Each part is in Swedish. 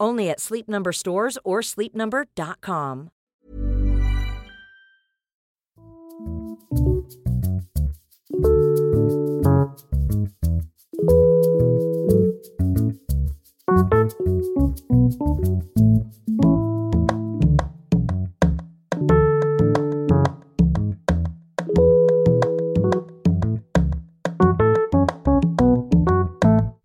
Only at Sleep Number stores or sleepnumber.com.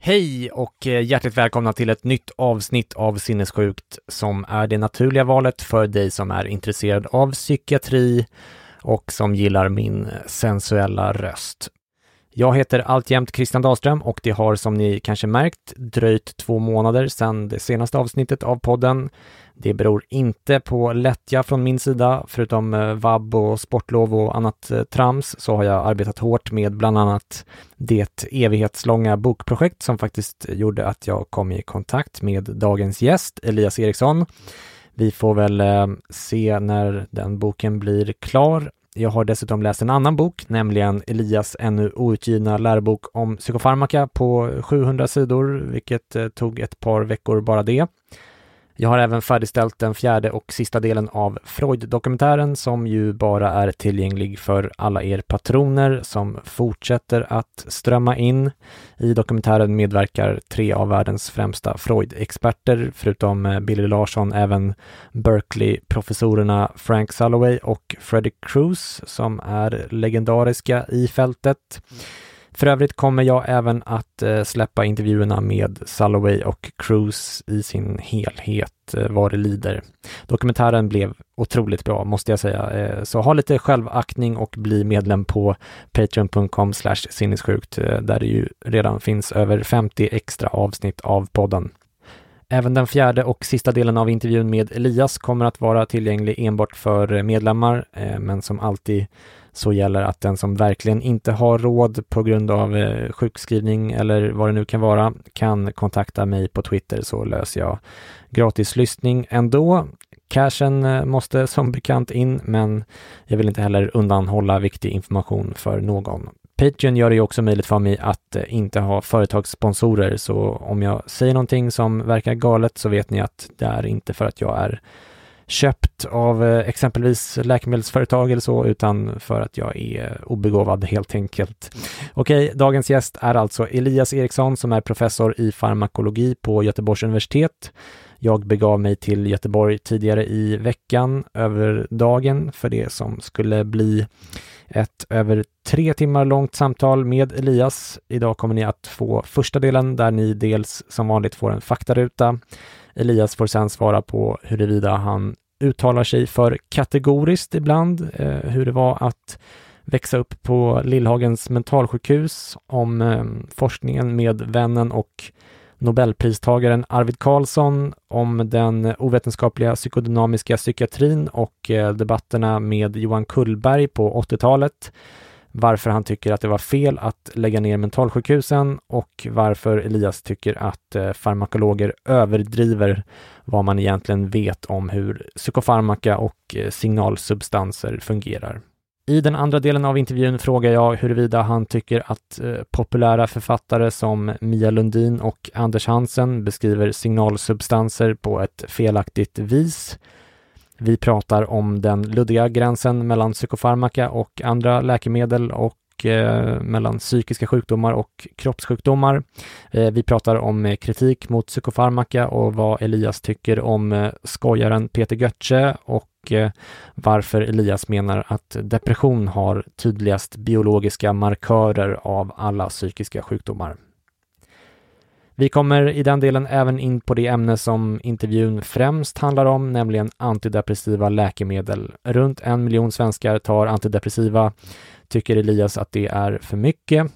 Hej och eh, hjärtligt välkomna till ett nytt avsnitt av Sinnessjukt som är det naturliga valet för dig som är intresserad av psykiatri och som gillar min sensuella röst. Jag heter alltjämt Christian Dahlström och det har som ni kanske märkt dröjt två månader sedan det senaste avsnittet av podden. Det beror inte på lättja från min sida, förutom vabb vab och sportlov och annat eh, trams så har jag arbetat hårt med bland annat det evighetslånga bokprojekt som faktiskt gjorde att jag kom i kontakt med dagens gäst, Elias Eriksson. Vi får väl eh, se när den boken blir klar jag har dessutom läst en annan bok, nämligen Elias ännu outgivna lärobok om psykofarmaka på 700 sidor, vilket eh, tog ett par veckor bara det. Jag har även färdigställt den fjärde och sista delen av Freud-dokumentären som ju bara är tillgänglig för alla er patroner som fortsätter att strömma in. I dokumentären medverkar tre av världens främsta Freud-experter, förutom eh, Billy Larsson även Berkeley-professorerna Frank Salloway och Fredrik Cruz som är legendariska i fältet. För övrigt kommer jag även att eh, släppa intervjuerna med Salloway och Cruise i sin helhet eh, vad det lider. Dokumentären blev otroligt bra måste jag säga, eh, så ha lite självaktning och bli medlem på patreon.com sinnessjukt där det ju redan finns över 50 extra avsnitt av podden. Även den fjärde och sista delen av intervjun med Elias kommer att vara tillgänglig enbart för medlemmar, men som alltid så gäller att den som verkligen inte har råd på grund av eh, sjukskrivning eller vad det nu kan vara kan kontakta mig på Twitter så löser jag gratis lyssning ändå. Cashen eh, måste som bekant in, men jag vill inte heller undanhålla viktig information för någon. Patreon gör det ju också möjligt för mig att eh, inte ha företagssponsorer, så om jag säger någonting som verkar galet så vet ni att det är inte för att jag är köpt av eh, exempelvis läkemedelsföretag eller så, utan för att jag är obegåvad helt enkelt. Okej, dagens gäst är alltså Elias Eriksson som är professor i farmakologi på Göteborgs universitet. Jag begav mig till Göteborg tidigare i veckan över dagen för det som skulle bli ett över tre timmar långt samtal med Elias. Idag kommer ni att få första delen där ni dels som vanligt får en faktaruta. Elias får sedan svara på huruvida han uttalar sig för kategoriskt ibland, eh, hur det var att växa upp på Lillhagens mentalsjukhus, om eh, forskningen med vännen och Nobelpristagaren Arvid Carlsson, om den ovetenskapliga psykodynamiska psykiatrin och eh, debatterna med Johan Kullberg på 80-talet, varför han tycker att det var fel att lägga ner mentalsjukhusen och varför Elias tycker att eh, farmakologer överdriver vad man egentligen vet om hur psykofarmaka och eh, signalsubstanser fungerar. I den andra delen av intervjun frågar jag huruvida han tycker att eh, populära författare som Mia Lundin och Anders Hansen beskriver signalsubstanser på ett felaktigt vis. Vi pratar om den luddiga gränsen mellan psykofarmaka och andra läkemedel och eh, mellan psykiska sjukdomar och kroppssjukdomar. Eh, vi pratar om eh, kritik mot psykofarmaka och vad Elias tycker om eh, skojaren Peter Götze och Eh, varför Elias menar att depression har tydligast biologiska markörer av alla psykiska sjukdomar. Vi kommer i den delen även in på det ämne som intervjun främst handlar om, nämligen antidepressiva läkemedel. Runt en miljon svenskar tar antidepressiva. Tycker Elias att det är för mycket?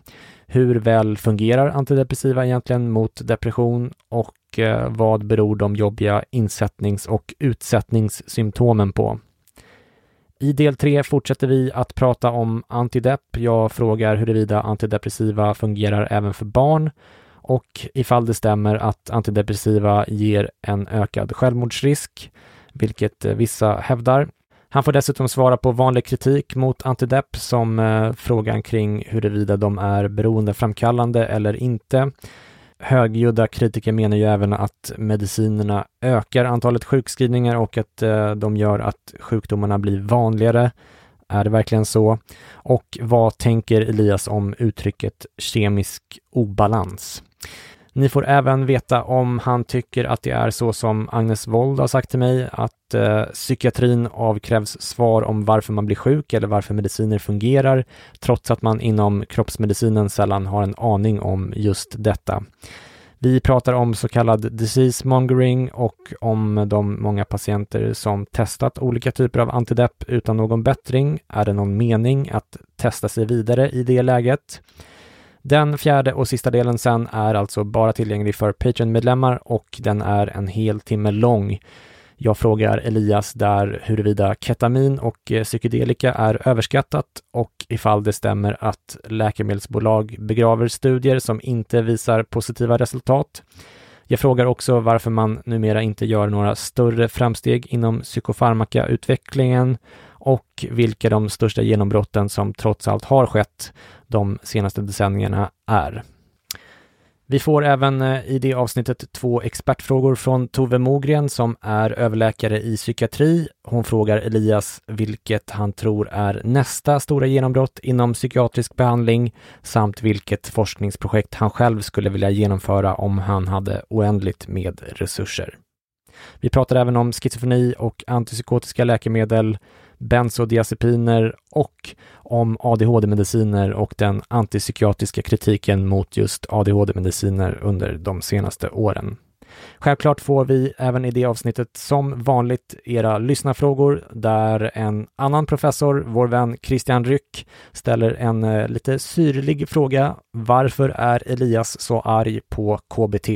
Hur väl fungerar antidepressiva egentligen mot depression och Eh, vad beror de jobbiga insättnings och utsättningssymptomen på? I del tre fortsätter vi att prata om antidepp. Jag frågar huruvida antidepressiva fungerar även för barn och ifall det stämmer att antidepressiva ger en ökad självmordsrisk, vilket eh, vissa hävdar. Han får dessutom svara på vanlig kritik mot antidepp som eh, frågan kring huruvida de är beroendeframkallande eller inte. Högljudda kritiker menar ju även att medicinerna ökar antalet sjukskrivningar och att eh, de gör att sjukdomarna blir vanligare. Är det verkligen så? Och vad tänker Elias om uttrycket kemisk obalans? Ni får även veta om han tycker att det är så som Agnes Wold har sagt till mig, att eh, psykiatrin avkrävs svar om varför man blir sjuk eller varför mediciner fungerar, trots att man inom kroppsmedicinen sällan har en aning om just detta. Vi pratar om så kallad disease mongering och om de många patienter som testat olika typer av antidepp utan någon bättring. Är det någon mening att testa sig vidare i det läget? Den fjärde och sista delen sen är alltså bara tillgänglig för Patreon-medlemmar och den är en hel timme lång. Jag frågar Elias där huruvida ketamin och eh, psykedelika är överskattat och ifall det stämmer att läkemedelsbolag begraver studier som inte visar positiva resultat. Jag frågar också varför man numera inte gör några större framsteg inom psykofarmakautvecklingen och vilka de största genombrotten som trots allt har skett de senaste decennierna är. Vi får även eh, i det avsnittet två expertfrågor från Tove Mogren som är överläkare i psykiatri. Hon frågar Elias vilket han tror är nästa stora genombrott inom psykiatrisk behandling samt vilket forskningsprojekt han själv skulle vilja genomföra om han hade oändligt med resurser. Vi pratar även om schizofreni och antipsykotiska läkemedel, bensodiazepiner och om ADHD-mediciner och den antipsykiatriska kritiken mot just ADHD-mediciner under de senaste åren. Självklart får vi även i det avsnittet som vanligt era lyssnarfrågor där en annan professor, vår vän Christian Ryck, ställer en eh, lite syrlig fråga. Varför är Elias så arg på KBT?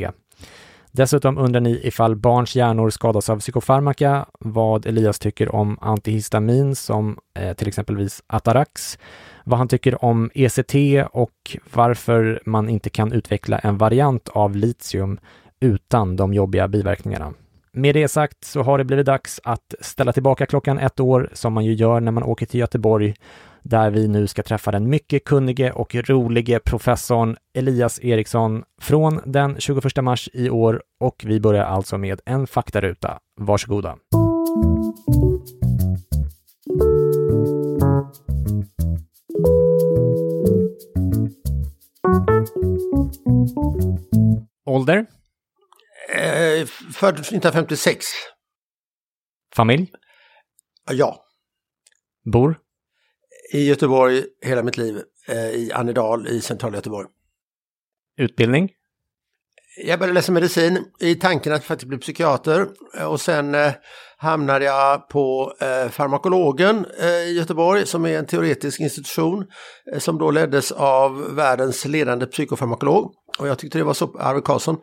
Dessutom undrar ni ifall barns hjärnor skadas av psykofarmaka, vad Elias tycker om antihistamin som eh, till exempelvis Atarax, vad han tycker om ECT och varför man inte kan utveckla en variant av litium utan de jobbiga biverkningarna. Med det sagt så har det blivit dags att ställa tillbaka klockan ett år som man ju gör när man åker till Göteborg där vi nu ska träffa den mycket kunnige och rolige professorn Elias Eriksson från den 21 mars i år och vi börjar alltså med en faktaruta. Varsågoda! Ålder? Eh, född 1956. Familj? Ja. Bor? I Göteborg hela mitt liv. Eh, I Annedal i centrala Göteborg. Utbildning? Jag började läsa medicin i tanken att faktiskt bli psykiater och sen eh, hamnade jag på eh, farmakologen eh, i Göteborg som är en teoretisk institution eh, som då leddes av världens ledande psykofarmakolog. Och jag tyckte det var så, Arvid Carlsson,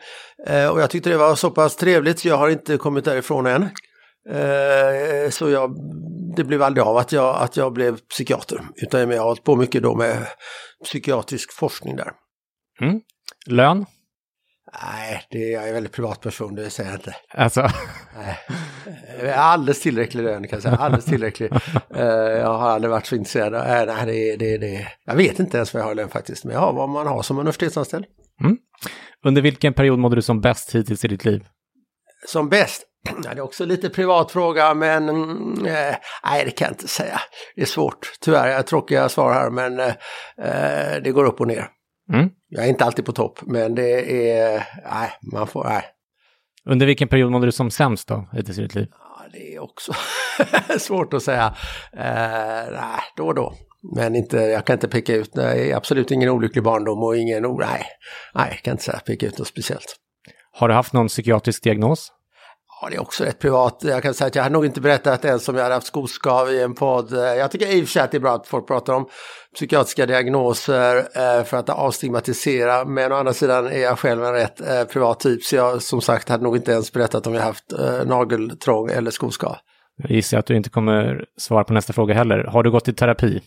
eh, och jag tyckte det var så pass trevligt så jag har inte kommit därifrån än. Eh, så jag, det blev aldrig av att jag, att jag blev psykiater, utan jag har hållit på mycket då med psykiatrisk forskning där. Mm. Lön? Nej, det är, jag är väldigt privatperson, det säger jag inte. Alltså? Nej. Alldeles tillräcklig lön kan jag säga, alldeles tillräcklig. Eh, jag har aldrig varit så intresserad. Av, nej, det, det, det. Jag vet inte ens vad jag har lön faktiskt, men jag har vad man har som universitetsanställd. Mm. Under vilken period mådde du som bäst hittills i ditt liv? Som bäst? Det är också lite privat fråga, men eh, nej, det kan jag inte säga. Det är svårt, tyvärr. Jag tråkiga svar här, men eh, det går upp och ner. Mm. Jag är inte alltid på topp, men det är, nej, man får, nej. Under vilken period mådde du som sämst då, hittills i ditt liv? Ja, det är också svårt att säga. Eh, nej, då och då. Men inte, jag kan inte peka ut, nej, absolut ingen olycklig barndom och ingen, nej, nej, jag kan inte säga, peka ut något speciellt. Har du haft någon psykiatrisk diagnos? Ja, det är också rätt privat. Jag kan säga att jag har nog inte berättat ens om jag hade haft skoskav i en podd. Jag tycker i och för sig att det är bra att folk pratar om psykiatriska diagnoser eh, för att avstigmatisera. Men å andra sidan är jag själv en rätt eh, privat typ. Så jag som sagt hade nog inte ens berättat om jag haft eh, nageltrång eller skoskav. Jag gissar att du inte kommer svara på nästa fråga heller. Har du gått i terapi?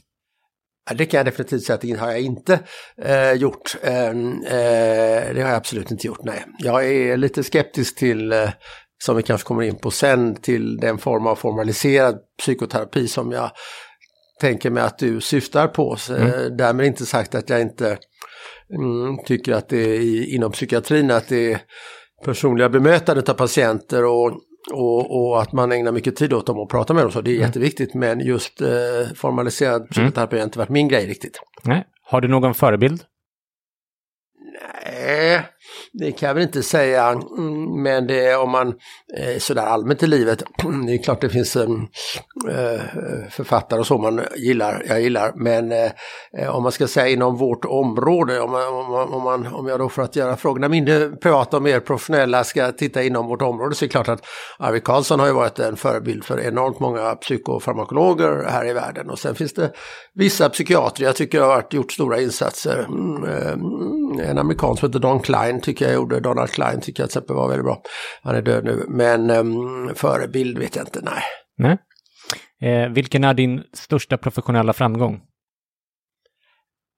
Det kan jag definitivt säga att det har jag inte eh, gjort. Eh, eh, det har jag absolut inte gjort, nej. Jag är lite skeptisk till, eh, som vi kanske kommer in på sen, till den form av formaliserad psykoterapi som jag tänker mig att du syftar på. Mm. Eh, därmed inte sagt att jag inte mm, tycker att det är inom psykiatrin att det är personliga bemötandet av patienter och och, och, att man ägnar mycket tid åt dem och pratar med dem. Så det är mm. jätteviktigt. Men just eh, formaliserad psykoterapi har inte varit min grej riktigt. Nej. Har du någon förebild? Nej, det kan jag väl inte säga, mm, men det är om man eh, sådär allmänt i livet, det är klart det finns eh, eh, författare och så man gillar, jag gillar, men om man ska säga inom vårt område, om, man, om, man, om jag då för att göra frågorna mindre privata och mer professionella ska titta inom vårt område så är det klart att Arvid Carlsson har ju varit en förebild för enormt många psykofarmakologer här i världen. Och sen finns det vissa psykiatrer. Jag tycker har varit, gjort stora insatser. Mm, en amerikan som heter Don Klein tycker jag gjorde, Donald Klein tycker jag till exempel var väldigt bra. Han är död nu, men um, förebild vet jag inte, nej. nej. Eh, vilken är din största professionella framgång?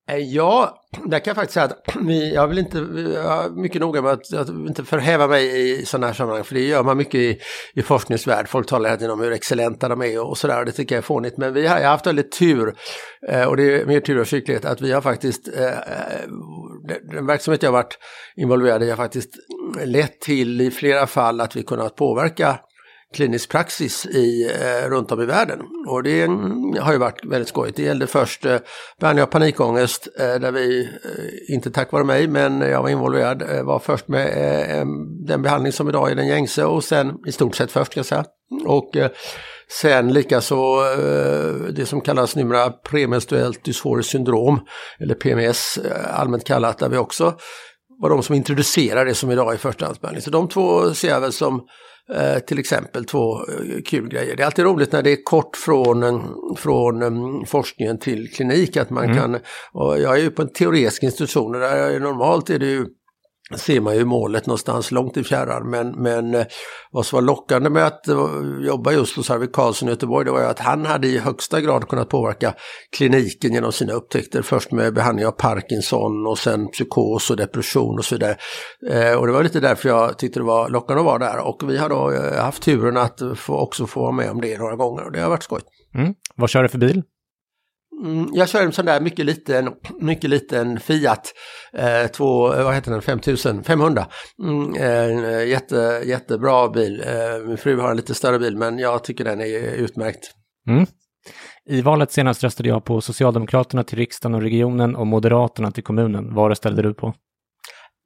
Eh, ja, där kan jag faktiskt säga att vi, jag vill inte, jag är mycket noga med att, att inte förhäva mig i sådana här sammanhang, för det gör man mycket i, i forskningsvärld. Folk talar hela tiden om hur excellenta de är och sådär, och det tycker jag är fånigt. Men vi har, jag har haft väldigt tur, eh, och det är mer tur och skicklighet, att vi har faktiskt, eh, eh den verksamhet jag har varit involverad i har faktiskt lett till i flera fall att vi kunnat påverka klinisk praxis i, eh, runt om i världen. Och det har ju varit väldigt skojigt. Det gällde först eh, behandling av panikångest eh, där vi, eh, inte tack vare mig, men jag var involverad, eh, var först med eh, den behandling som idag är den gängse och sen i stort sett först ska jag säga. Och eh, sen likaså eh, det som kallas numera premenstruellt dysforiskt syndrom, eller PMS eh, allmänt kallat, där vi också var de som introducerade det som idag är förstahandsbehandling. Så de två ser jag väl som Eh, till exempel två eh, kul grejer. Det är alltid roligt när det är kort från, från um, forskningen till klinik. Att man mm. kan, och jag är ju på en teoretisk institution och där normalt är det ju ser man ju målet någonstans långt i fjärran. Men, men eh, vad som var lockande med att eh, jobba just hos Arvid Carlsson i Göteborg det var ju att han hade i högsta grad kunnat påverka kliniken genom sina upptäckter. Först med behandling av Parkinson och sen psykos och depression och så vidare. Eh, och det var lite därför jag tyckte det var lockande att vara där. Och vi har då haft turen att få, också få vara med om det några gånger och det har varit skoj. Mm. Vad kör du för bil? Mm, jag kör en sån där mycket liten, mycket liten Fiat, eh, två, vad heter den, 5500. Mm, eh, jätte, jättebra bil. Eh, min fru har en lite större bil men jag tycker den är utmärkt. Mm. I valet senast röstade jag på Socialdemokraterna till riksdagen och regionen och Moderaterna till kommunen. Vad röstade du på?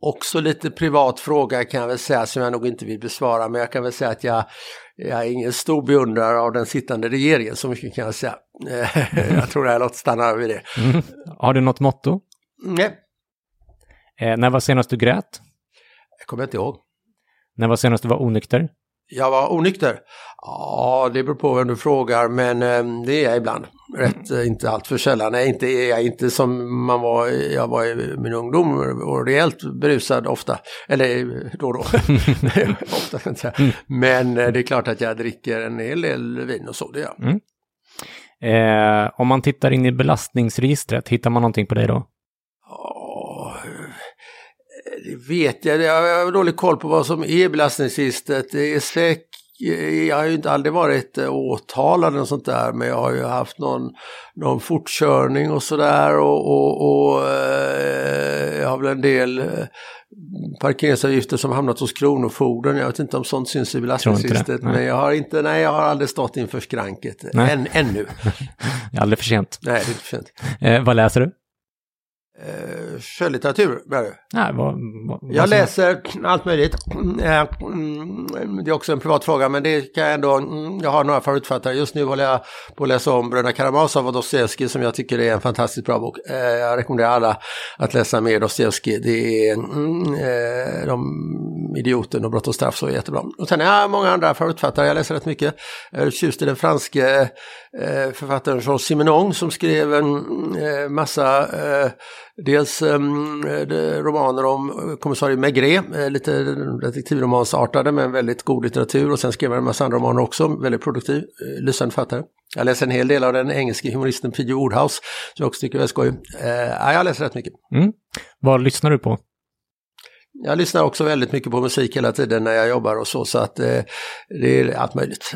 Också lite privat fråga kan jag väl säga som jag nog inte vill besvara men jag kan väl säga att jag jag är ingen stor beundrare av den sittande regeringen, så mycket kan jag säga. jag tror det här låter stanna vid det. Mm. Har du något motto? Nej. Eh, när var senast du grät? Jag kommer inte ihåg. När var senast du var onykter? Jag var onykter? Ja, det beror på vem du frågar, men eh, det är jag ibland. Rätt, mm. inte allt för sällan. Nej, inte, jag är inte som man var, jag var i min ungdom och rejält berusad ofta. Eller då och då. ofta kan jag säga. Mm. Men eh, det är klart att jag dricker en hel del vin och så, det gör jag. Mm. Eh, om man tittar in i belastningsregistret, hittar man någonting på dig då? Det vet jag. Jag har dålig koll på vad som är belastningsregistret. Det är säkert jag har ju inte aldrig varit eh, åtalad och sånt där men jag har ju haft någon, någon fortkörning och sådär och, och, och eh, jag har väl en del eh, parkeringsavgifter som hamnat hos Kronofogden. Jag vet inte om sånt syns i belastningsregistret. Men jag har, inte, nej, jag har aldrig stått inför skranket. Än, ännu. det är aldrig för sent. Nej, det är inte för sent. Eh, vad läser du? Skönlitteratur, Nej, vad, vad, jag läser allt möjligt. Eh, det är också en privat fråga, men det kan jag ändå... Mm, jag har några favoritförfattare. Just nu håller jag på att läsa om Bröderna Karamazov och Dostojevskij som jag tycker är en fantastiskt bra bok. Eh, jag rekommenderar alla att läsa mer Dostojevskij. Det är mm, eh, de Idioten och Brott och straff så är jättebra. Och sen har jag många andra förutfattare, Jag läser rätt mycket. Eh, jag är tjust i den franske eh, författaren Jean Simenon som skrev en eh, massa eh, Dels ehm, eh, romaner om eh, kommissarie Maigret, eh, lite detektivromansartade men väldigt god litteratur och sen skrev han en massa andra romaner också, väldigt produktiv, eh, lysande författare. Jag läser en hel del av den engelske humoristen P.G. Woodhouse, som jag också tycker är skoj. Eh, jag läser rätt mycket. Mm. Vad lyssnar du på? Jag lyssnar också väldigt mycket på musik hela tiden när jag jobbar och så, så att uh, det är allt möjligt.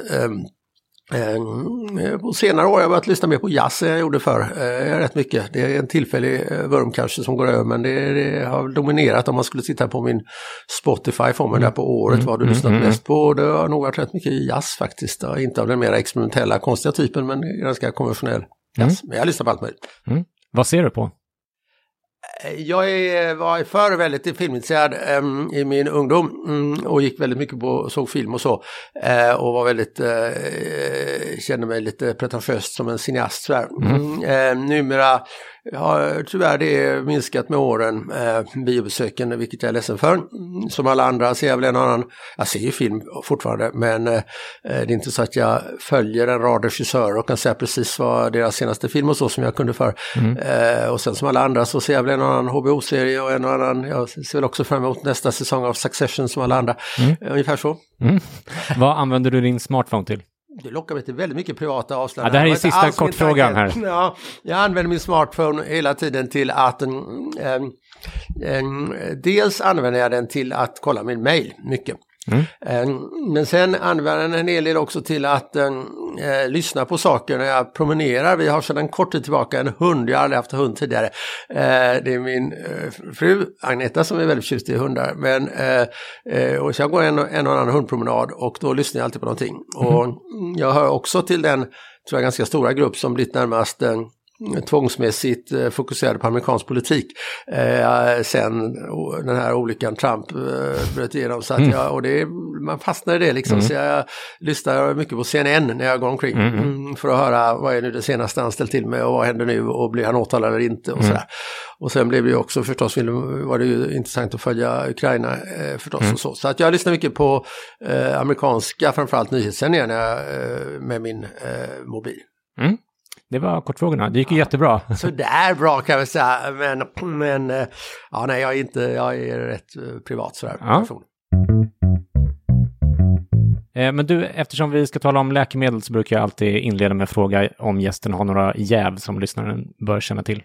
Eh, på senare år har jag börjat lyssna mer på jazz än jag gjorde förr. Eh, rätt mycket. Det är en tillfällig eh, vurm kanske som går över men det, det har dominerat om man skulle titta på min Spotify får man där på året mm, vad du mm, lyssnat mm, mest på. Det har nog varit rätt mycket jazz faktiskt. Inte av den mer experimentella konstiga typen men ganska konventionell jazz. Men jag lyssnar på allt möjligt. Vad ser du på? Jag är, var förr väldigt filmintresserad um, i min ungdom um, och gick väldigt mycket på, såg film och så. Uh, och var väldigt, uh, kände mig lite pretentiöst som en cineast. Mm. Uh, numera har tyvärr det minskat med åren, eh, biobesöken, vilket jag är ledsen för. Som alla andra ser jag väl en annan, jag ser ju film fortfarande, men eh, det är inte så att jag följer en rad regissörer och kan säga precis vad deras senaste film och så som jag kunde för. Mm. Eh, och sen som alla andra så ser jag väl en annan HBO-serie och en annan, jag ser väl också fram emot nästa säsong av Succession som alla andra. Mm. Ungefär så. Mm. Vad använder du din smartphone till? Det lockar mig till väldigt mycket privata avslöjanden. Ja, det här är sista kortfrågan här. Ja, jag använder min smartphone hela tiden till att en, en, dels använder jag den till att kolla min mail mycket. Mm. Eh, men sen använder den en hel del också till att äh, lyssna på saker när jag promenerar. Vi har sedan kort tid tillbaka en hund, jag har aldrig haft hund tidigare. Äh, det är min äh, fru Agneta som är väldigt förtjust i hundar. Men, och så jag går en, en och annan hundpromenad och då lyssnar jag alltid på någonting. Mm. Och jag hör också till den, tror jag, ganska stora grupp som blivit närmast tvångsmässigt eh, fokuserade på amerikansk politik eh, sen den här olyckan Trump eh, bröt igenom. Så att mm. jag, och det, man fastnar i det liksom. Mm. Så jag lyssnar mycket på CNN när jag går omkring mm. mm. för att höra vad är nu det senaste han ställt till med och vad händer nu och blir han åtalad eller inte och mm. sådär. Och sen blev det ju också förstås, var det ju intressant att följa Ukraina eh, förstås mm. och så. Så att jag lyssnar mycket på eh, amerikanska, framförallt nyhetssändningar eh, med min eh, mobil. Det var kortfrågorna. Det gick ju ja, jättebra. Sådär bra kan vi säga. Men, men eh, ja, nej, jag är inte, jag är rätt eh, privat sådär. Ja. Eh, men du, eftersom vi ska tala om läkemedel så brukar jag alltid inleda med att fråga om gästen har några jäv som lyssnaren bör känna till.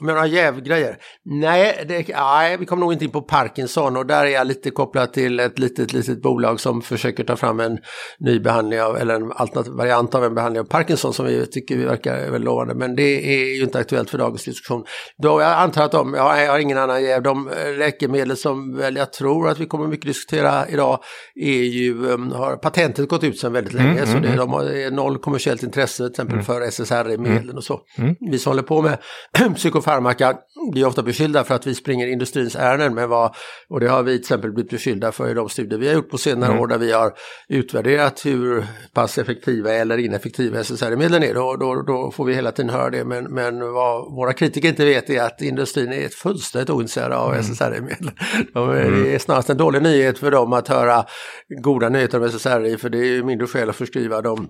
Med några jävgrejer? Nej, det, nej, vi kommer nog inte in på Parkinson och där är jag lite kopplad till ett litet, litet bolag som försöker ta fram en ny behandling av, eller en alternativ variant av en behandling av Parkinson som vi tycker vi verkar väldigt lovande. Men det är ju inte aktuellt för dagens diskussion. Då jag antar att de, jag har ingen annan jäv, de läkemedel som väl jag tror att vi kommer mycket diskutera idag är ju, um, har patentet gått ut sedan väldigt länge mm, så mm, det, mm. de har noll kommersiellt intresse till exempel mm. för SSRI-medlen mm. och så. Mm. Vi som håller på med psykofarmaka farmaka blir ofta beskyllda för att vi springer industrins ärenden, men vad, och det har vi till exempel blivit beskyllda för i de studier vi har gjort på senare mm. år där vi har utvärderat hur pass effektiva eller ineffektiva SSRI-medlen är. Då, då, då, får vi hela tiden höra det, men, men vad våra kritiker inte vet är att industrin är fullständigt ointresserad av mm. SSRI-medel. De, mm. Det är snarast en dålig nyhet för dem att höra goda nyheter om SSRI, för det är mindre skäl att förskriva dem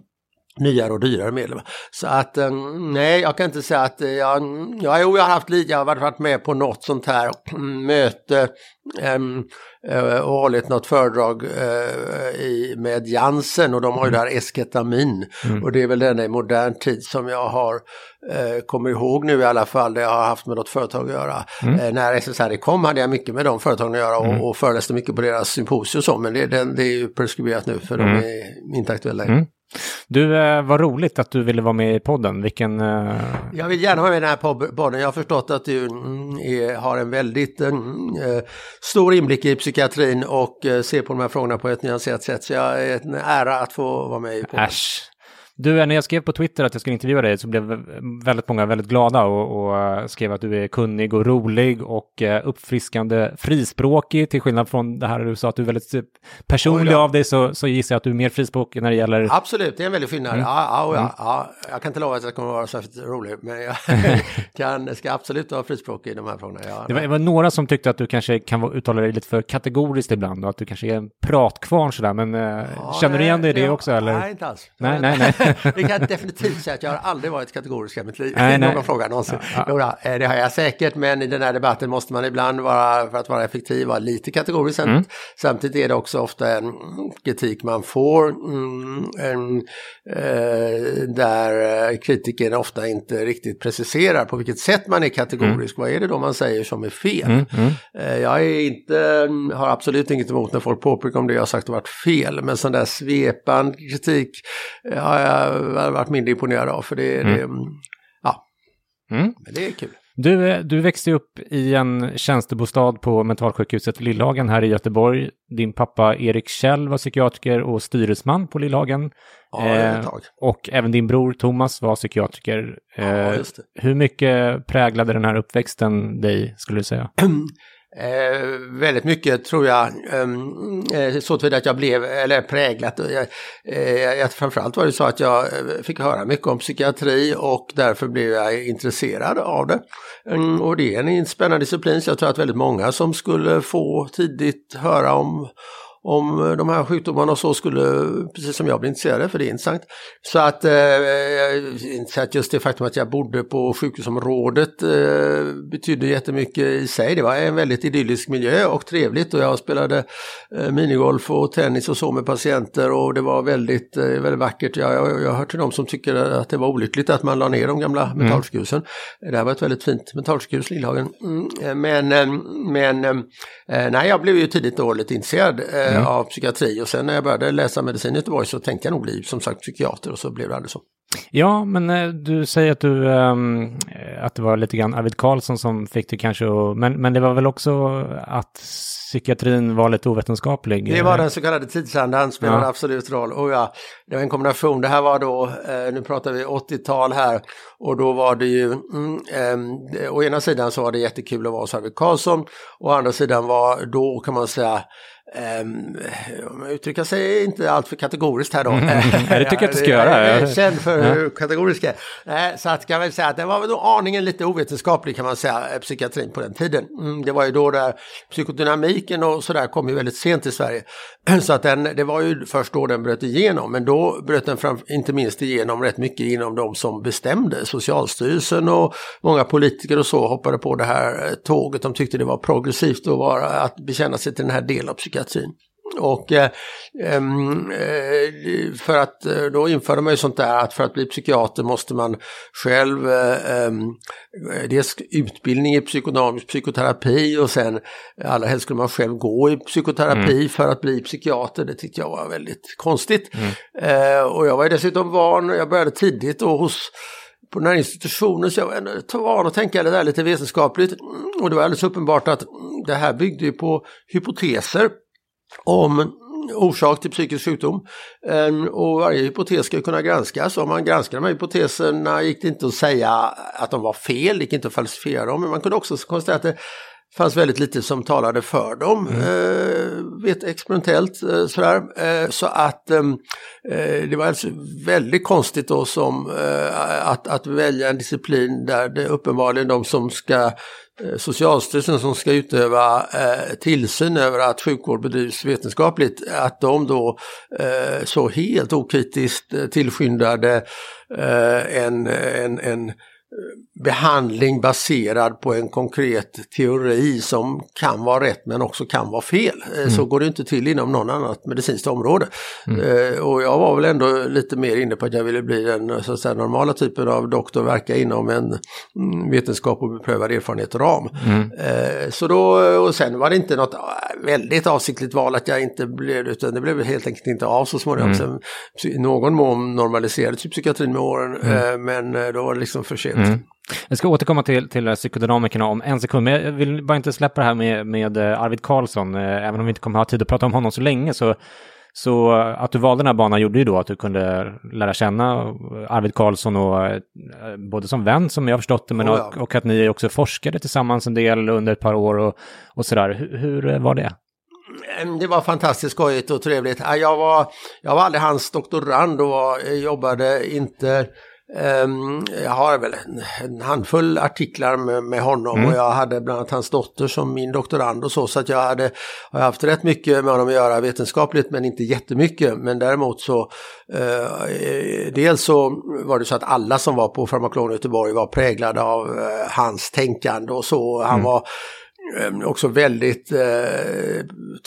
nyare och dyrare medel. Så att eh, nej, jag kan inte säga att eh, jag, ja, jo, jag har haft lite, jag har varit med på något sånt här möte um, och hållit något föredrag med Jansen och de har ju mm. det här esketamin mm. och det är väl den i modern tid som jag har kommer ihåg nu i alla fall, det jag har haft med något företag att göra. Mm. När SSRI kom hade jag mycket med de företagen att göra och, mm. och föreläste mycket på deras symposium och så, men det, det, det är ju preskriberat nu för de mm. är inte aktuella längre. Du, eh, vad roligt att du ville vara med i podden. Vilken... Eh... Jag vill gärna vara med i den här podden. Jag har förstått att du mm, är, har en väldigt mm, eh, stor inblick i psykiatrin och eh, ser på de här frågorna på ett nyanserat sätt. Så jag är en ära att få vara med i podden. Äsch. Du, när jag skrev på Twitter att jag skulle intervjua dig så blev väldigt många väldigt glada och, och eh, skrev att du är kunnig och rolig och uh, uppfriskande frispråkig till skillnad från det här du sa att du är väldigt typ, personlig av dig så, så gissar jag att du är mer frispråkig när det gäller... Absolut, det är en väldig skillnad. Mm. Ja, ja, ja, mm. ja, jag kan inte lova att jag kommer att vara särskilt rolig men jag kan, ska absolut vara frispråkig i de här frågorna. Ja, det, var, det var några som tyckte att du kanske kan uttala dig lite för kategoriskt ibland och att du kanske är en pratkvarn sådär men känner du igen dig i det också eller? Nej, inte alls. Nej, nej, nej. det kan jag definitivt säga att jag har aldrig varit kategorisk i mitt liv. Nej, nej. Någon fråga någonsin. Ja, ja. Jo, det har jag säkert, men i den här debatten måste man ibland vara, för att vara effektiv, vara lite kategorisk. Mm. Samtidigt är det också ofta en kritik man får mm, en, eh, där kritiken ofta inte riktigt preciserar på vilket sätt man är kategorisk. Mm. Vad är det då man säger som är fel? Mm, mm. Eh, jag är inte, har absolut inget emot när folk påpekar om det jag har sagt har varit fel, men sån där svepande kritik har jag jag varit mindre imponerad av. För det, mm. det ja, mm. men det är kul. Du, eh, du växte upp i en tjänstebostad på mentalsjukhuset Lillhagen här i Göteborg. Din pappa Erik Kjell var psykiatriker och styresman på Lillhagen. Ja, eh, och även din bror Thomas var psykiatriker. Eh, ja, hur mycket präglade den här uppväxten dig, skulle du säga? Eh, väldigt mycket tror jag, ehm, eh, så till att jag blev, eller präglat. eh, eh, framförallt var det så att jag eh, fick höra mycket om psykiatri och därför blev jag intresserad av det. Mm, och det är en spännande disciplin, så jag tror att väldigt många som skulle få tidigt höra om om eh, de här sjukdomarna och så skulle, precis som jag bli intresserad, för det är intressant. Så att, eh, att just det faktum att jag bodde på sjukhusområdet eh, betydde jättemycket i sig. Det var en väldigt idyllisk miljö och trevligt och jag spelade eh, minigolf och tennis och så med patienter och det var väldigt, eh, väldigt vackert. Jag, jag, jag hör till de som tycker att det var olyckligt att man la ner de gamla mm. mentalsjukhusen. Det här var ett väldigt fint mentalsjukhus, Lillhagen. Mm, eh, men, men nej, jag blev ju tidigt då lite intresserad mm. av psykiatri och sen när jag började läsa medicin i Göteborg så tänkte jag nog bli som sagt psykiater och så blev det aldrig så. Ja, men eh, du säger att, du, um, att det var lite grann Arvid Carlsson som fick dig kanske att, men, men det var väl också att psykiatrin var lite ovetenskaplig? Det var den så kallade tidsandan spelade ja. absolut roll. Och ja, det var en kombination. Det här var då, eh, nu pratar vi 80-tal här, och då var det ju, mm, eh, å ena sidan så var det jättekul att vara hos Arvid Carlsson, å andra sidan var då kan man säga om jag uttrycker sig inte alltför kategoriskt här då. Mm, det tycker jag att du ska göra. Jag är känd för hur ja. kategorisk jag är. Så att kan man säga att det var väl då aningen lite ovetenskaplig kan man säga, eh, psykiatrin på den tiden. Mm, det var ju då där psykodynamiken och sådär kom ju väldigt sent i Sverige. Så att den, det var ju först då den bröt igenom, men då bröt den fram, inte minst igenom rätt mycket inom de som bestämde. Socialstyrelsen och många politiker och så hoppade på det här tåget. De tyckte det var progressivt att, vara, att bekänna sig till den här delen av psykiatrin psykiatrin. Och eh, eh, för att eh, då införde man ju sånt där att för att bli psykiater måste man själv eh, dels utbildning i psykodynamisk psykoterapi och sen allra helst skulle man själv gå i psykoterapi mm. för att bli psykiater. Det tyckte jag var väldigt konstigt. Mm. Eh, och jag var dessutom van, jag började tidigt då hos på den här institutionen så jag var van att tänka det där lite vetenskapligt. Och det var alldeles uppenbart att det här byggde ju på hypoteser om orsak till psykisk sjukdom. Ehm, och varje hypotes ska kunna granskas. Om man granskade de här hypoteserna gick det inte att säga att de var fel, det gick inte att falsifiera dem, men man kunde också konstatera att det fanns väldigt lite som talade för dem, mm. eh, vet, experimentellt eh, sådär. Eh, så att ehm, eh, det var alltså väldigt konstigt då som att, att välja en disciplin där det uppenbarligen de som ska Socialstyrelsen som ska utöva eh, tillsyn över att sjukvård bedrivs vetenskapligt, att de då eh, så helt okritiskt tillskyndade eh, en, en, en behandling baserad på en konkret teori som kan vara rätt men också kan vara fel. Eh, mm. Så går det inte till inom någon annat medicinskt område. Mm. Eh, och jag var väl ändå lite mer inne på att jag ville bli den så att säga, normala typen av doktor, verka inom en mm, vetenskap och beprövad erfarenhet ram. Mm. Eh, så då, och sen var det inte något väldigt avsiktligt val att jag inte blev utan det blev helt enkelt inte av så småningom. Mm. Sen, I någon mån normaliserades psykiatrin med åren, Mm. eh, men eh, då var det liksom för sent. Jag ska återkomma till, till psykodynamikerna om en sekund, men jag vill bara inte släppa det här med, med eh, Arvid Carlsson. Eh, Även om vi inte kommer ha tid att prata om honom så länge så, så att du valde den här banan gjorde ju då att du kunde lära känna Arvid Carlsson och eh, både som vän som jag har förstått det, men Oh ja. och, och att ni också forskade tillsammans en del under ett par år och, och sådär. Hur, hur var det? Mm, Det var fantastiskt skojigt och trevligt. Ja, Jag var, jag var aldrig hans doktorand och var, jobbade inte jag har väl en, handfull artiklar med, med honom och jag hade bland annat hans dotter som min doktorand och så. Så att jag hade har haft rätt mycket med honom att göra vetenskapligt men inte jättemycket. Men däremot så eh, dels så var det så att alla som var på Farmakolon i Göteborg var präglade av eh, hans tänkande och så. Han var eh, också väldigt eh,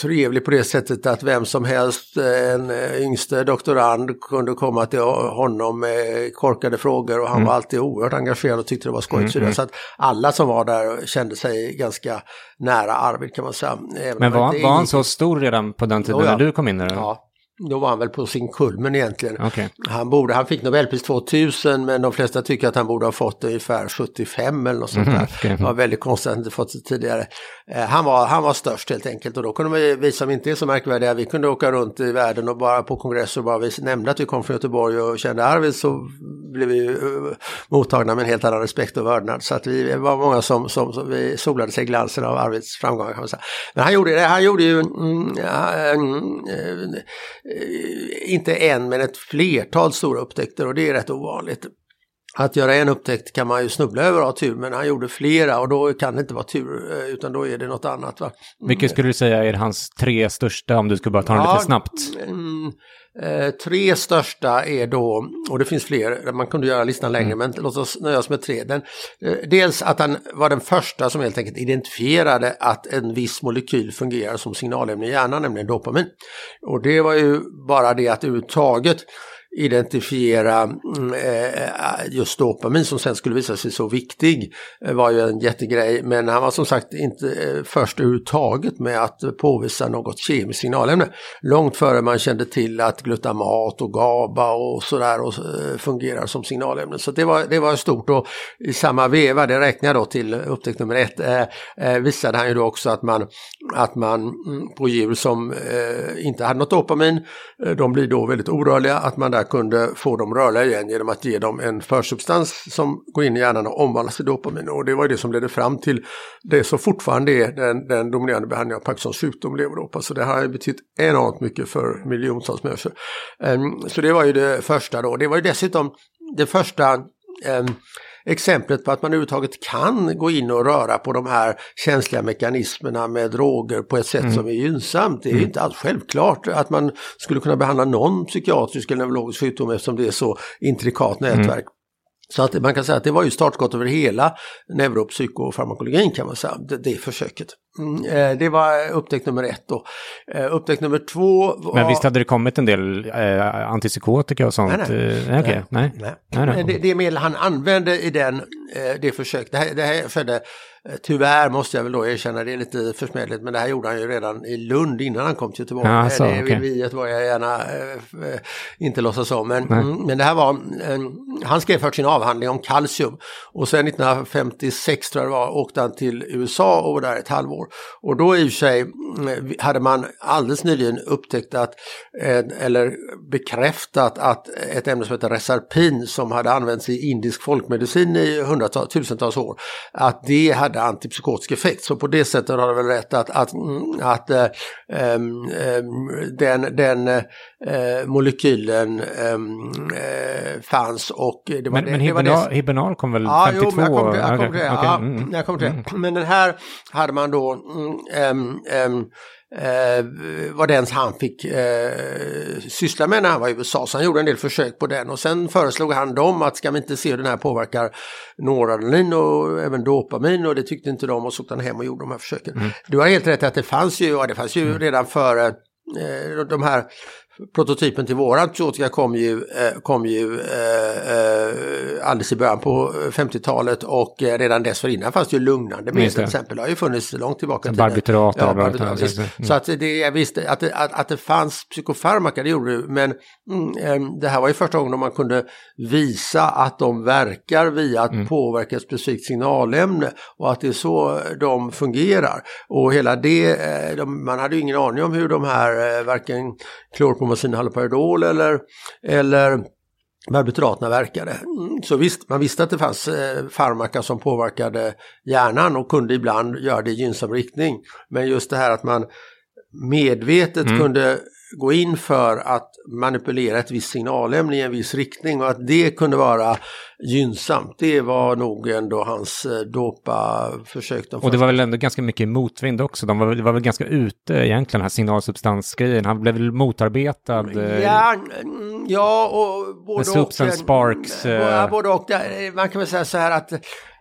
trevlig på det sättet att vem som helst, eh, en eh, yngste doktorand kunde komma till honom med korkade frågor och han var alltid oerhört engagerad och tyckte det var skojigt. Mm, Så att alla som var där kände sig ganska nära Arvid kan man säga. Men var, var han så stor redan på den tiden Jo, ja. när du kom in? Eller? Ja, då var han väl på sin kulmen egentligen. Okej. Han, borde, han fick Nobelpris 2000 men de flesta tycker att han borde ha fått ungefär 75 eller något sånt där. Mhm, okej. Det var väldigt konstigt att han inte fått det tidigare. Eh, han, var, han var störst helt enkelt och då kunde vi, vi som inte är så märkvärdiga, vi kunde åka runt i världen och bara på kongresser och bara vi nämnde att vi kom från Göteborg och kände Arvid så blev vi uh, mottagna med en helt annan respekt och vördnad. Så att vi var många som, som, som vi solade sig i glansen av Arvids framgångar kan man säga. Men han gjorde det, han gjorde ju mm, ja, mm, inte en men ett flertal stora upptäckter och det är rätt ovanligt. Att göra en upptäckt kan man ju snubbla över och ha tur men han gjorde flera och då kan det inte vara tur eh, utan då är det något annat. Va? Vilket skulle du säga är hans tre största om du skulle bara ta dem Ja, lite snabbt? Mm, eh, tre största är då, och det finns fler, man kunde göra listan längre, men låt oss nöja oss med tre. Den, eh, dels att han var den första som helt enkelt identifierade att en viss molekyl fungerar som signalämne i hjärnan, nämligen dopamin. Och det var ju bara det att överhuvudtaget identifiera mm, eh, just dopamin som sen skulle visa sig så viktig eh, var ju en jättegrej. Men han var som sagt inte eh, först överhuvudtaget med att påvisa något kemiskt signalämne. Långt före man kände till att glutamat och GABA och sådär och, fungerar som signalämnen. Så det var, det var stort och i samma veva, det räknar jag då till upptäckt nummer ett, eh, visade han ju då också att man, att man mm, på djur som eh, inte hade något dopamin, de blir då väldigt orörliga, att man där kunde få dem rörliga igen genom att ge dem en försubstans som går in i hjärnan och omvandlas till dopamin. Och det var ju det som ledde fram till det som fortfarande är den, den dominerande behandlingen av Parkinsons sjukdom, levodopa. Så det har ju betytt enormt mycket för miljontals människor. Ehm, så det var ju det första då. Det var ju dessutom det första ehm, exemplet på att man överhuvudtaget kan gå in och röra på de här känsliga mekanismerna med droger på ett sätt som är gynnsamt. Det är inte alls självklart att man skulle kunna behandla någon psykiatrisk eller neurologisk sjukdom eftersom det är så intrikat nätverk. Så att man kan säga att det var ju startskott över hela neuropsykofarmakologin kan man säga, det, det försöket. Mm, eh, det var upptäckt nummer ett då. Eh, upptäckt nummer två var... Men visst hade det kommit en del eh, antipsykotika och sånt? Nej, nej. Eh, okej, nej. Nej. Nej, nej. Det, det medel han använde i den, eh, det försöket, det här, det här skedde, tyvärr måste jag väl då erkänna, det är lite försmädligt, men det här gjorde han ju redan i Lund innan han kom till Göteborg. Ja, så, det vill vi att jag gärna inte låtsas om, men, mm, men det här var, han skrev först sin avhandling om kalcium och sen 1956 tror jag det var, åkte han till USA och var där ett halvår. Och då i och för sig mm, hade man alldeles nyligen upptäckt att, eh, eller bekräftat att ett ämne som heter Resarpin som hade använts i indisk folkmedicin i hundratals, tusentals år, att det hade antipsykotisk effekt. Så på det sättet har det väl rätt att, att, mm, att ehm, ehm, den, den eh, molekylen eh, fanns och det var Men, det, men det Hibernal, kom väl Ja, 52? jo, jag till jag kom till okej, Ja, mm. jag kom till det. Men den här hade man då, mm, ehm, ehm, eh, var den han fick eh, syssla med när han var i USA. Så han gjorde en del försök på den. Och sen föreslog han dem att ska vi inte se hur den här påverkar noradrenalin och även dopamin? Och det tyckte inte de. Och så åkte han hem och gjorde de här försöken. Du har helt rätt att det fanns ju, ja, det fanns ju redan före eh, de här prototypen till våran psykotika kom ju, eh, kom ju eh, eh, alldeles i början på 50-talet och redan dessförinnan fanns det ju lugnande medel till exempel. Det har ju funnits långt tillbaka. Barbiturat. Ja, barbiturat mm. Så att det, visste att det, att, att det fanns psykofarmaka, det gjorde det. Men mm, det här var ju första gången man kunde visa att de verkar via att mm. påverka ett specifikt signalämne och att det är så de fungerar. Och hela det, de, man hade ju ingen aning om hur de här, varken klorpromazin, haloperidol eller, eller barbituraterna verkade. Mm, så visst, man visste att det fanns eh, farmaka som påverkade hjärnan och kunde ibland göra det i gynnsam riktning. Men just det här att man medvetet mm. kunde gå in för att manipulera ett visst signalämne i en viss riktning och att det kunde vara gynnsamt. Det var nog ändå hans eh, dopa-försök. och det var väl ändå ganska mycket motvind också. De var, det var väl ganska ute egentligen, den här signalsubstansgrejen. Han blev väl motarbetad. Eh, ja, mm, ja och både och. and Sparks. Eh, både och. Man kan väl säga så här att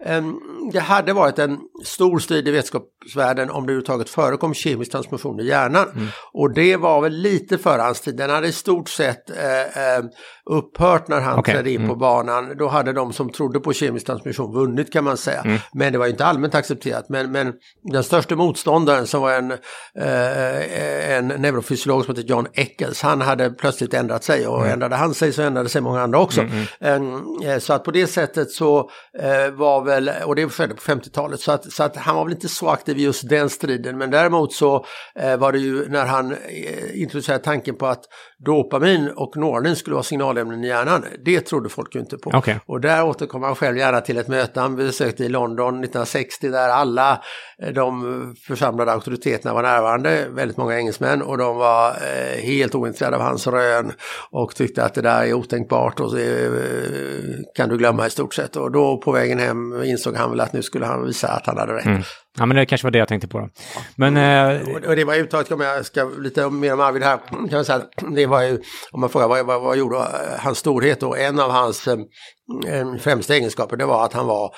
um, det hade varit en stor strid i vetenskapsvärlden om det överhuvudtaget förekom kemisk transmission i hjärnan. Mm. Och det var väl lite före hans tid. Den hade i stort sett uh, upphört när han okay. trädde in mm. på banan. Då hade de som trodde på kemisk transmission vunnit kan man säga. Mm. Men det var inte allmänt accepterat. Men, men den största motståndaren som var en, eh, en neurofysiolog som hette John Eccles, han hade plötsligt ändrat sig och mm. ändrade han sig så ändrade sig många andra också. Mm, mm. Eh, så att på det sättet så eh, var väl, och det skedde på 50-talet, så att, så att han var väl inte så aktiv i just den striden. Men däremot så eh, var det ju när han eh, introducerade tanken på att dopamin och noradrenalin skulle vara signalämnen i hjärnan. Det trodde folk ju inte på. Okay. Och där återkommer han själv gärna till ett möte han besökte i London 1960 där alla eh, de församlade auktoriteterna var närvarande, väldigt många engelsmän och de var eh, helt ointresserade av hans rön och tyckte att det där är otänkbart och det eh, kan du glömma i stort sett. Och då på vägen hem insåg han väl att nu skulle han visa att han hade rätt. Mm. Ja, men det kanske var det jag tänkte på. Då. Men, eh... och det var uttaget, om jag ska lite mer om Arvid här, kan jag säga det var ju, om man frågar vad, vad, vad gjorde hans storhet och en av hans eh, främsta egenskaper det var att han var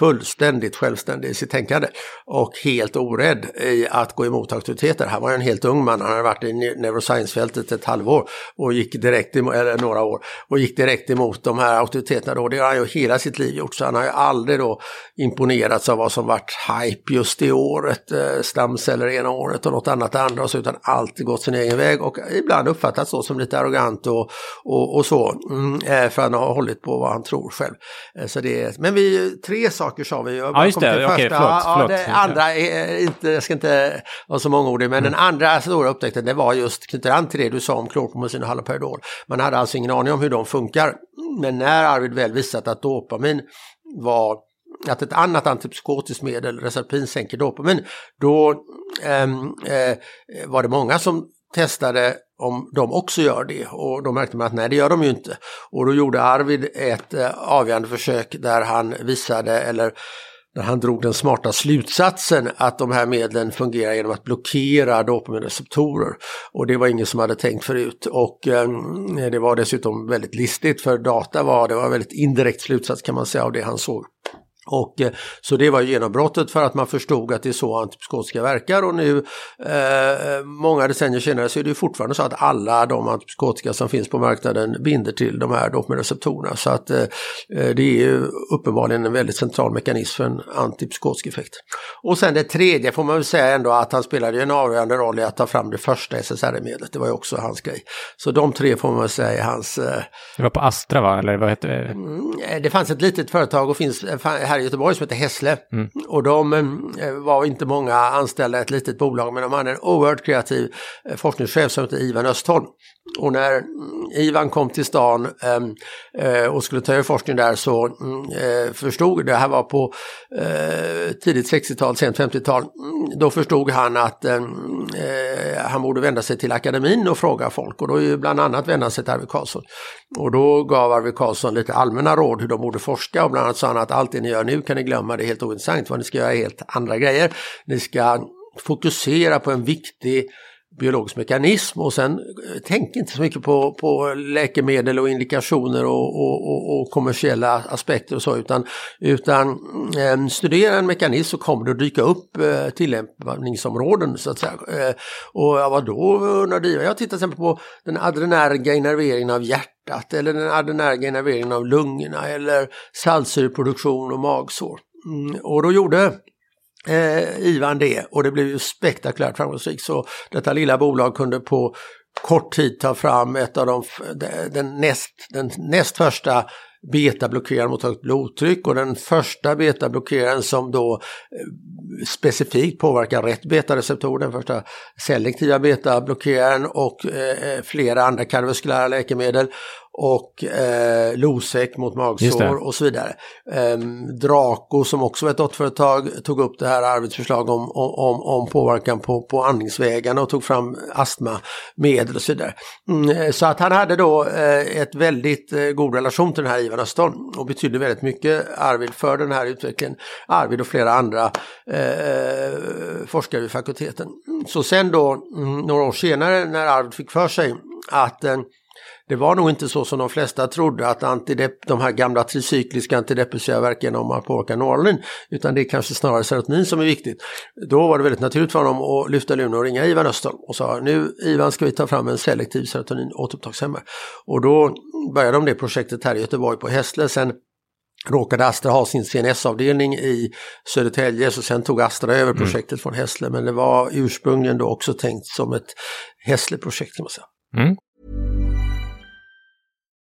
fullständigt självständig i sitt tänkande och helt orädd i att gå emot auktoriteter. Han var en helt ung man, han hade varit i neuroscience-fältet ett halvår och gick direkt emot, eller några år och gick direkt emot de här auktoriteterna då. Det har han ju hela sitt liv gjort så han har ju aldrig då imponerats av vad som varit hype just det året, eh, stamceller ena året och något annat andra och så utan alltid gått sin egen väg och ibland uppfattats då som lite arrogant och, och, och så mm, eh, för han har hållit på vad han tror själv. Eh, så det, men vi, tre saker sa vi. Ja, just det. Okej, förlåt. Ja, förlåt. det andra, är inte, jag ska inte vara så mångordig, men mm. den andra stora upptäckten det var just, knyter an till det du sa om klorpromazin och haloperidol. Man hade alltså ingen aning om hur de funkar. Men när Arvid väl visat att dopamin var att ett annat antipsykotiskt medel, Reserpin, sänker dopamin, då ähm, äh, var det många som testade om de också gör det och då märkte man att nej det gör de ju inte. Och då gjorde Arvid ett eh, avgörande försök där han visade eller när han drog den smarta slutsatsen att de här medlen fungerar genom att blockera dopaminreceptorer. Och det var ingen som hade tänkt förut. Och eh, det var dessutom väldigt listigt för data var, det var en väldigt indirekt slutsats kan man säga av det han såg. Och, eh, så det var genombrottet för att man förstod att det är så antipsykotika verkar och nu eh, många decennier senare så är det fortfarande så att alla de antipsykotika som finns på marknaden binder till de här dopaminerreceptorerna. Så att eh, eh det är uppenbarligen en väldigt central mekanism för en antipsykotisk effekt. Och sen det tredje får man väl säga ändå att han spelade en avgörande roll i att ta fram det första SSRI-medlet. Det var ju också hans grej. Så de tre får man väl säga är hans... Eh, det var på Astra va? Eller vad hette det? Mm, det fanns ett litet företag och finns här i Göteborg som heter Hässle. Mm. Och de eh, var inte många anställda i ett litet bolag men de hade en oerhört kreativ eh, forskningschef som hette Ivan Östholm. Och när mm, Ivan kom till stan ehm, eh, och skulle ta över forskning där så mm, förstod, det här var på tidigt 60-tal, sent 50-tal, mm, då förstod han att ehm, han borde vända sig till akademin och fråga folk och då ju bland annat vända sig till Arvid Carlsson. Och då gav Arvid Carlsson lite allmänna råd hur de borde forska och bland annat sa han att allt det ni gör nu kan ni glömma, det är helt ointressant, vad ni ska göra är helt andra grejer. Ni ska fokusera på en viktig biologisk mekanism och sen eh, tänk inte så mycket på, på läkemedel och indikationer och, och, och, och kommersiella aspekter och så utan, utan eh, studera en mekanism så kommer det att dyka upp eh, tillämpningsområden så att säga. Eh, och ja, vadå då undrar Jag tittar till exempel på den adrenerga innerveringen av hjärtat eller den adrenerga innerveringen av lungorna eller saltsyreproduktion och magsår. Mm, och då gjorde eh, Ivan det och det blev ju spektakulärt framgångsrikt. Så detta lilla bolag kunde på kort tid ta fram ett av de, den, näst, den näst första betablockeraren mot högt blodtryck och den första betablockeraren som då eh, specifikt påverkar rätt betareceptor, den första selektiva betablockeraren och eh, eh flera andra kardiovaskulära läkemedel och eh, Losec mot magsår och så vidare. Eh, Draco som också var ett dotterföretag tog upp det här arbetsförslag om, om, om påverkan på, på andningsvägarna och tog fram astmamedel och så vidare. Mm, eh, så att han hade då eh, ett väldigt eh, god relation till den här Ivan Östholm och betydde väldigt mycket Arvid för den här utvecklingen. Arvid och flera andra eh, forskare vid fakulteten. Så sen då mm, några år senare när Arvid fick för sig att eh, det var nog inte så som de flesta trodde att antidep de här gamla tricykliska antidepressiva verkar om noradrenalin, utan det är kanske snarare serotonin som är viktigt. Då var det väldigt naturligt för honom att lyfta luren och ringa Ivan Östholm och sa nu Ivan ska vi ta fram en selektiv serotonin återupptagshämmare. Och då började de det projektet här i Göteborg på Hässle. Sen råkade Astra ha sin CNS-avdelning i Södertälje så sen tog Astra över mm. projektet mm. från Hässle men det var ursprungligen då också tänkt som ett Hässle-projekt kan man säga. Mm.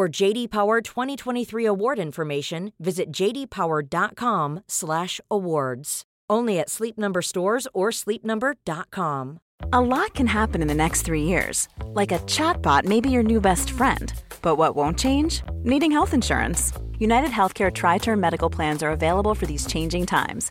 For JD Power 2023 award information, visit jdpower.com/awards. Only at Sleep Number stores or sleepnumber.com. A lot can happen in the next 3 years. Like a chatbot may be your new best friend. But what won't change? Needing health insurance. United Healthcare tri-term medical plans are available for these changing times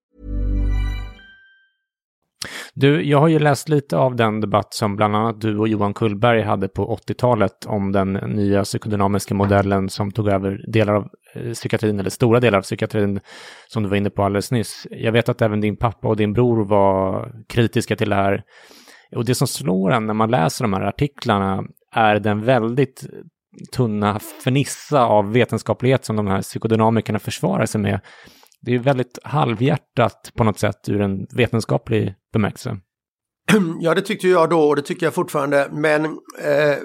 Du, jag har ju läst lite av den debatt som bland annat du och Johan Kullberg hade på 80-talet om den nya psykodynamiska modellen som tog över delar av eh, psykiatrin, eller stora delar av psykiatrin, som du var inne på alldeles nyss. Jag vet att även din pappa och din bror var kritiska till det här. Och det som slår en när man läser de här artiklarna är den väldigt tunna fernissa av vetenskaplighet som de här psykodynamikerna försvarar sig med det är väldigt halvhjärtat på något sätt ur en vetenskaplig bemärkelse. Ja, det tyckte jag då och det tycker jag fortfarande. Men eh,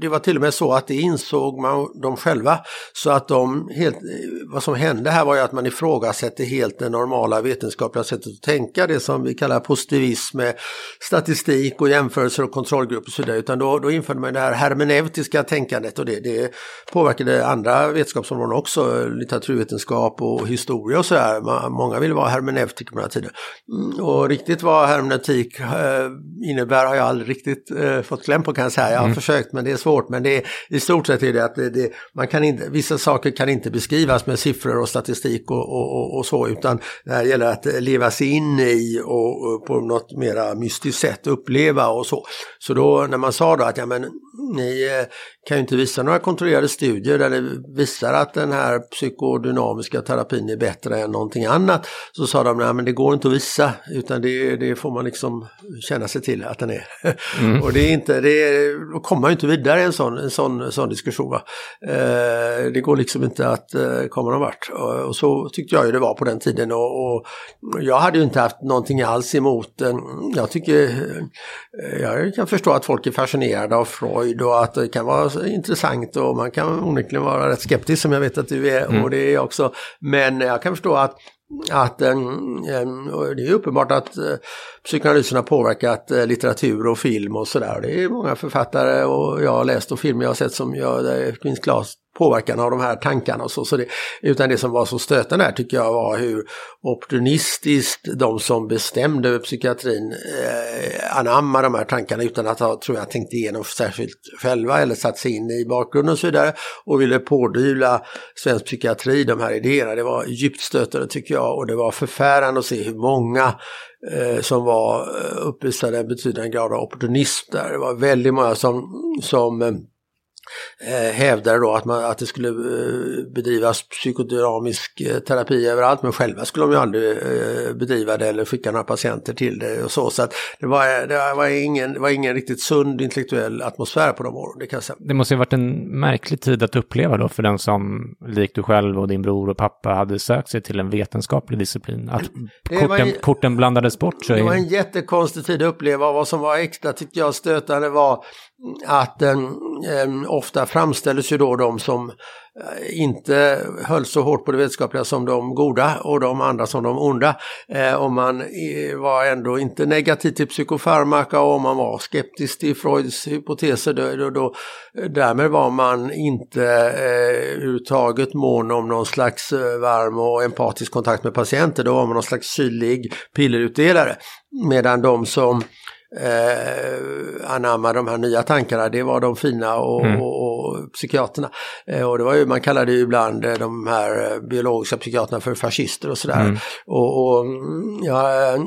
det var till och med så att det insåg man de själva. Så att de helt, eh, vad som hände här var ju att man ifrågasätter helt det normala vetenskapliga sättet att tänka. Det som vi kallar positivism med statistik och jämförelser och kontrollgrupper och så vidare. Utan då, då införde man det här hermeneutiska tänkandet och det, det påverkade andra vetenskapsområden också. Litteraturvetenskap och historia och så här. Många ville vara hermeneutiker på den här tiden. Mm, och riktigt vad hermeneutik Eh, innebär har jag aldrig riktigt eh, fått kläm på kan jag säga. Jag har mm. försökt men det är svårt. Men det är, i stort sett är det att det, det, man kan inte, vissa saker kan inte beskrivas med siffror och statistik och, och, och, så utan det här gäller att leva sig in i och, och på något mera mystiskt sätt uppleva och så. Så då när man sa då att ja men ni eh, kan ju inte visa några kontrollerade studier där det visar att den här psykodynamiska terapin är bättre än någonting annat. Så sa de, nej men det går inte att visa utan det, det får man liksom känna sig till att den är. Mm. och det är inte, det är, då kommer man ju inte vidare i en sån, en sån, en sån diskussion. Va? Eh, det går liksom inte att eh, komma någon vart. Och, och, så tyckte jag ju det var på den tiden och, och jag hade ju inte haft någonting alls emot den. Jag tycker, eh, jag kan förstå att folk är fascinerade av Freud och att det kan vara intressant och man kan onekligen vara rätt skeptisk som jag vet att du är mm. och det är jag också. Men jag kan förstå att att eh, det är uppenbart att eh, psykoanalysen har påverkat eh, litteratur och film och sådär. Det är många författare och jag har läst och filmer jag har sett som jag, det finns klart påverkan av de här tankarna och så. så det, utan det som var så stötande här tycker jag var hur opportunistiskt de som bestämde över psykiatrin eh, anammar de här tankarna utan att ha, tror jag, tänkt igenom särskilt själva eller satt sig in i bakgrunden och så vidare och ville pådyvla svensk psykiatri de här idéerna. Det var djupt stötande tycker jag och det var förfärande att se hur många eh, som var eh, uppvisade en betydande grad av opportunism där. Det var väldigt många som, som eh, hävdade då att, man, att det skulle eh, bedrivas psykodynamisk eh, terapi överallt men själva skulle de ju aldrig eh, bedriva det eller skicka några patienter till det och så. Så att det var, det var, ingen, det var ingen riktigt sund intellektuell atmosfär på de åren, det kan jag säga. Det måste ju varit en märklig tid att uppleva då för den som, likt du själv och din bror och pappa, hade sökt sig till en vetenskaplig disciplin. Att korten, en, korten blandades bort. Så det var en jättekonstig tid att uppleva. Vad som var extra tyckte jag stötande var att eh, eh ofta framställdes ju då de som eh, inte höll så hårt på det vetenskapliga som de goda och de andra som de onda. Eh, om man eh, var ändå inte negativ till psykofarmaka och om man var skeptisk till Freuds hypoteser då, då, då därmed var man inte eh, överhuvudtaget mån om någon slags varm och empatisk kontakt med patienter. Då var man någon slags kylig pillerutdelare. Medan de som eh, anamma de här nya tankarna, det var de fina och, mm. och, och psykiaterna. Eh, och det var ju, man kallade ju ibland eh, de här eh, biologiska psykiaterna för fascister och sådär. Mm. Och, och ja, eh,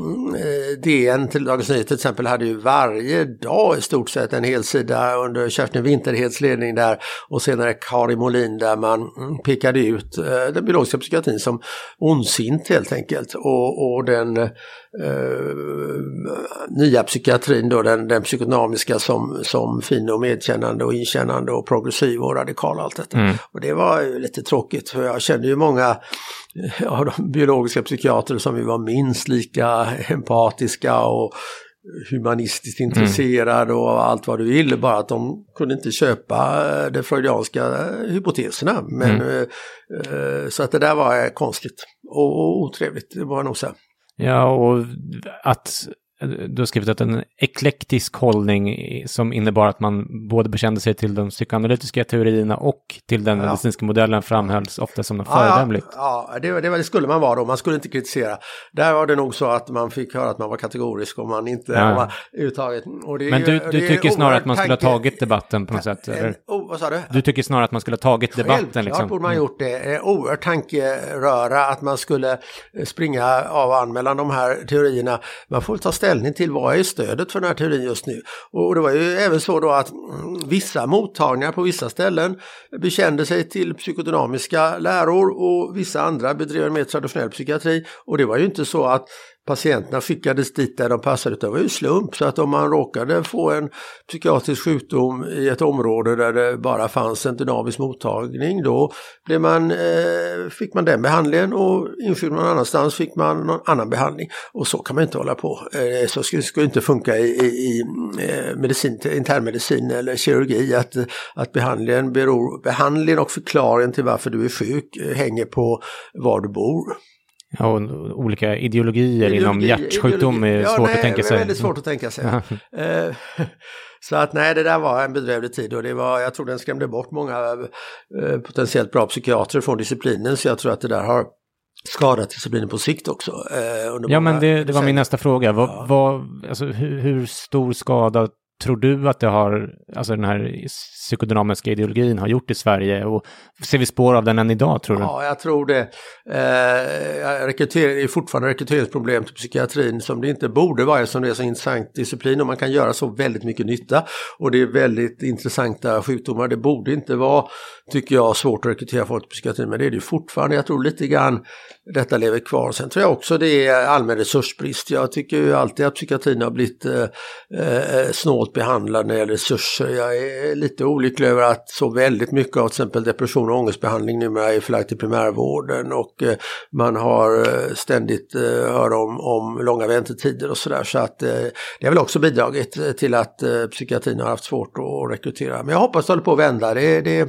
DN till Dagens Nyheter till exempel hade ju varje dag i stort sett en hel sida under Kerstin Winterheds ledning där och senare Kari Molin där man mm, pekade ut eh, den biologiska psykiatrin som ondsint helt enkelt. Och, och den nya psykiatrin då, den, den psykodynamiska som, som fin och medkännande och inkännande och progressiv och radikal allt detta. Mm. Och det var ju lite tråkigt för jag kände ju många av de biologiska psykiater som vi var minst lika empatiska och humanistiskt mm. intresserade mm. och allt vad du vill, bara att de kunde inte köpa de freudianska hypoteserna. Men, mm. eh, så att det där var konstigt och, otrevligt, det var nog säga. Ja, och att du har skrivit att en eklektisk hållning som innebar att man både bekände sig till de psykoanalytiska teorierna och till den ja. medicinska modellen framhölls ofta som något ja, föredömligt. Ja, ja det, det, det, skulle man vara då, man skulle inte kritisera. Där var det nog så att man fick höra att man var kategorisk och man inte ja. var uttaget. Men du, du tycker snarare att man skulle ha tagit debatten på något sätt? Eller? Oh, vad sa du? Du tycker snarare att man skulle ha tagit debatten? Självklart liksom. borde man gjort det. Oerhört tankeröra att man skulle springa av och an mellan de här teorierna. Man får ta ställning ställning till vad är stödet för den här teorin just nu. Och det var ju även så då att mm, vissa mottagningar på vissa ställen bekände sig till psykodynamiska läror och vissa andra bedrev mer traditionell psykiatri. Och det var ju inte så att patienterna skickades dit där de passade, det var ju slump. Så att om man råkade få en psykiatrisk sjukdom i ett område där det bara fanns en dynamisk mottagning, då blev man, eh, fick man den behandlingen och insjuknade någon annanstans fick man någon annan behandling. Och så kan man inte hålla på. Eh, så skulle det inte funka i, i, i eh, medicin, internmedicin eller kirurgi, att, att behandlingen, beror, behandlingen och förklaringen till varför du är sjuk eh, hänger på var du bor. Ja, och olika ideologier ideologi, inom hjärtsjukdom är svårt nej, att tänka sig. Ja, väldigt svårt att tänka sig. Eh, så att nej, det där var en bedrövlig tid och det var, jag tror den skrämde bort många eh, potentiellt bra psykiatrer från disciplinen så jag tror att det där har skadat disciplinen på sikt också. Eh, ja, men det, det, var min nästa fråga. Vad, ja. vad, alltså, hur, hur, stor skada tror du att det har, alltså den här psykodynamiska ideologin har gjort i Sverige? Och ser vi spår av den än idag tror du? Ja, jag tror det. Eh, det är fortfarande rekryteringsproblem till psykiatrin som det inte borde vara som det är så intressant disciplin och man kan göra så väldigt mycket nytta. Och det är väldigt intressanta sjukdomar. Det borde inte vara, tycker jag, svårt att rekrytera folk till psykiatrin, men det är det fortfarande. Jag tror lite grann detta lever kvar. Sen tror jag också det är allmän resursbrist. Jag tycker ju alltid att psykiatrin har blivit eh, eh snålt svårt behandlad när det gäller resurser. Jag är lite olycklig över att så väldigt mycket av till exempel depression och ångestbehandling numera är förlagt till primärvården och eh, man har eh, ständigt eh, hör om, om långa väntetider och sådär. Så att det har väl också bidragit till att psykiatrin har haft svårt att rekrytera. Men jag hoppas det håller på att vända. Det, det,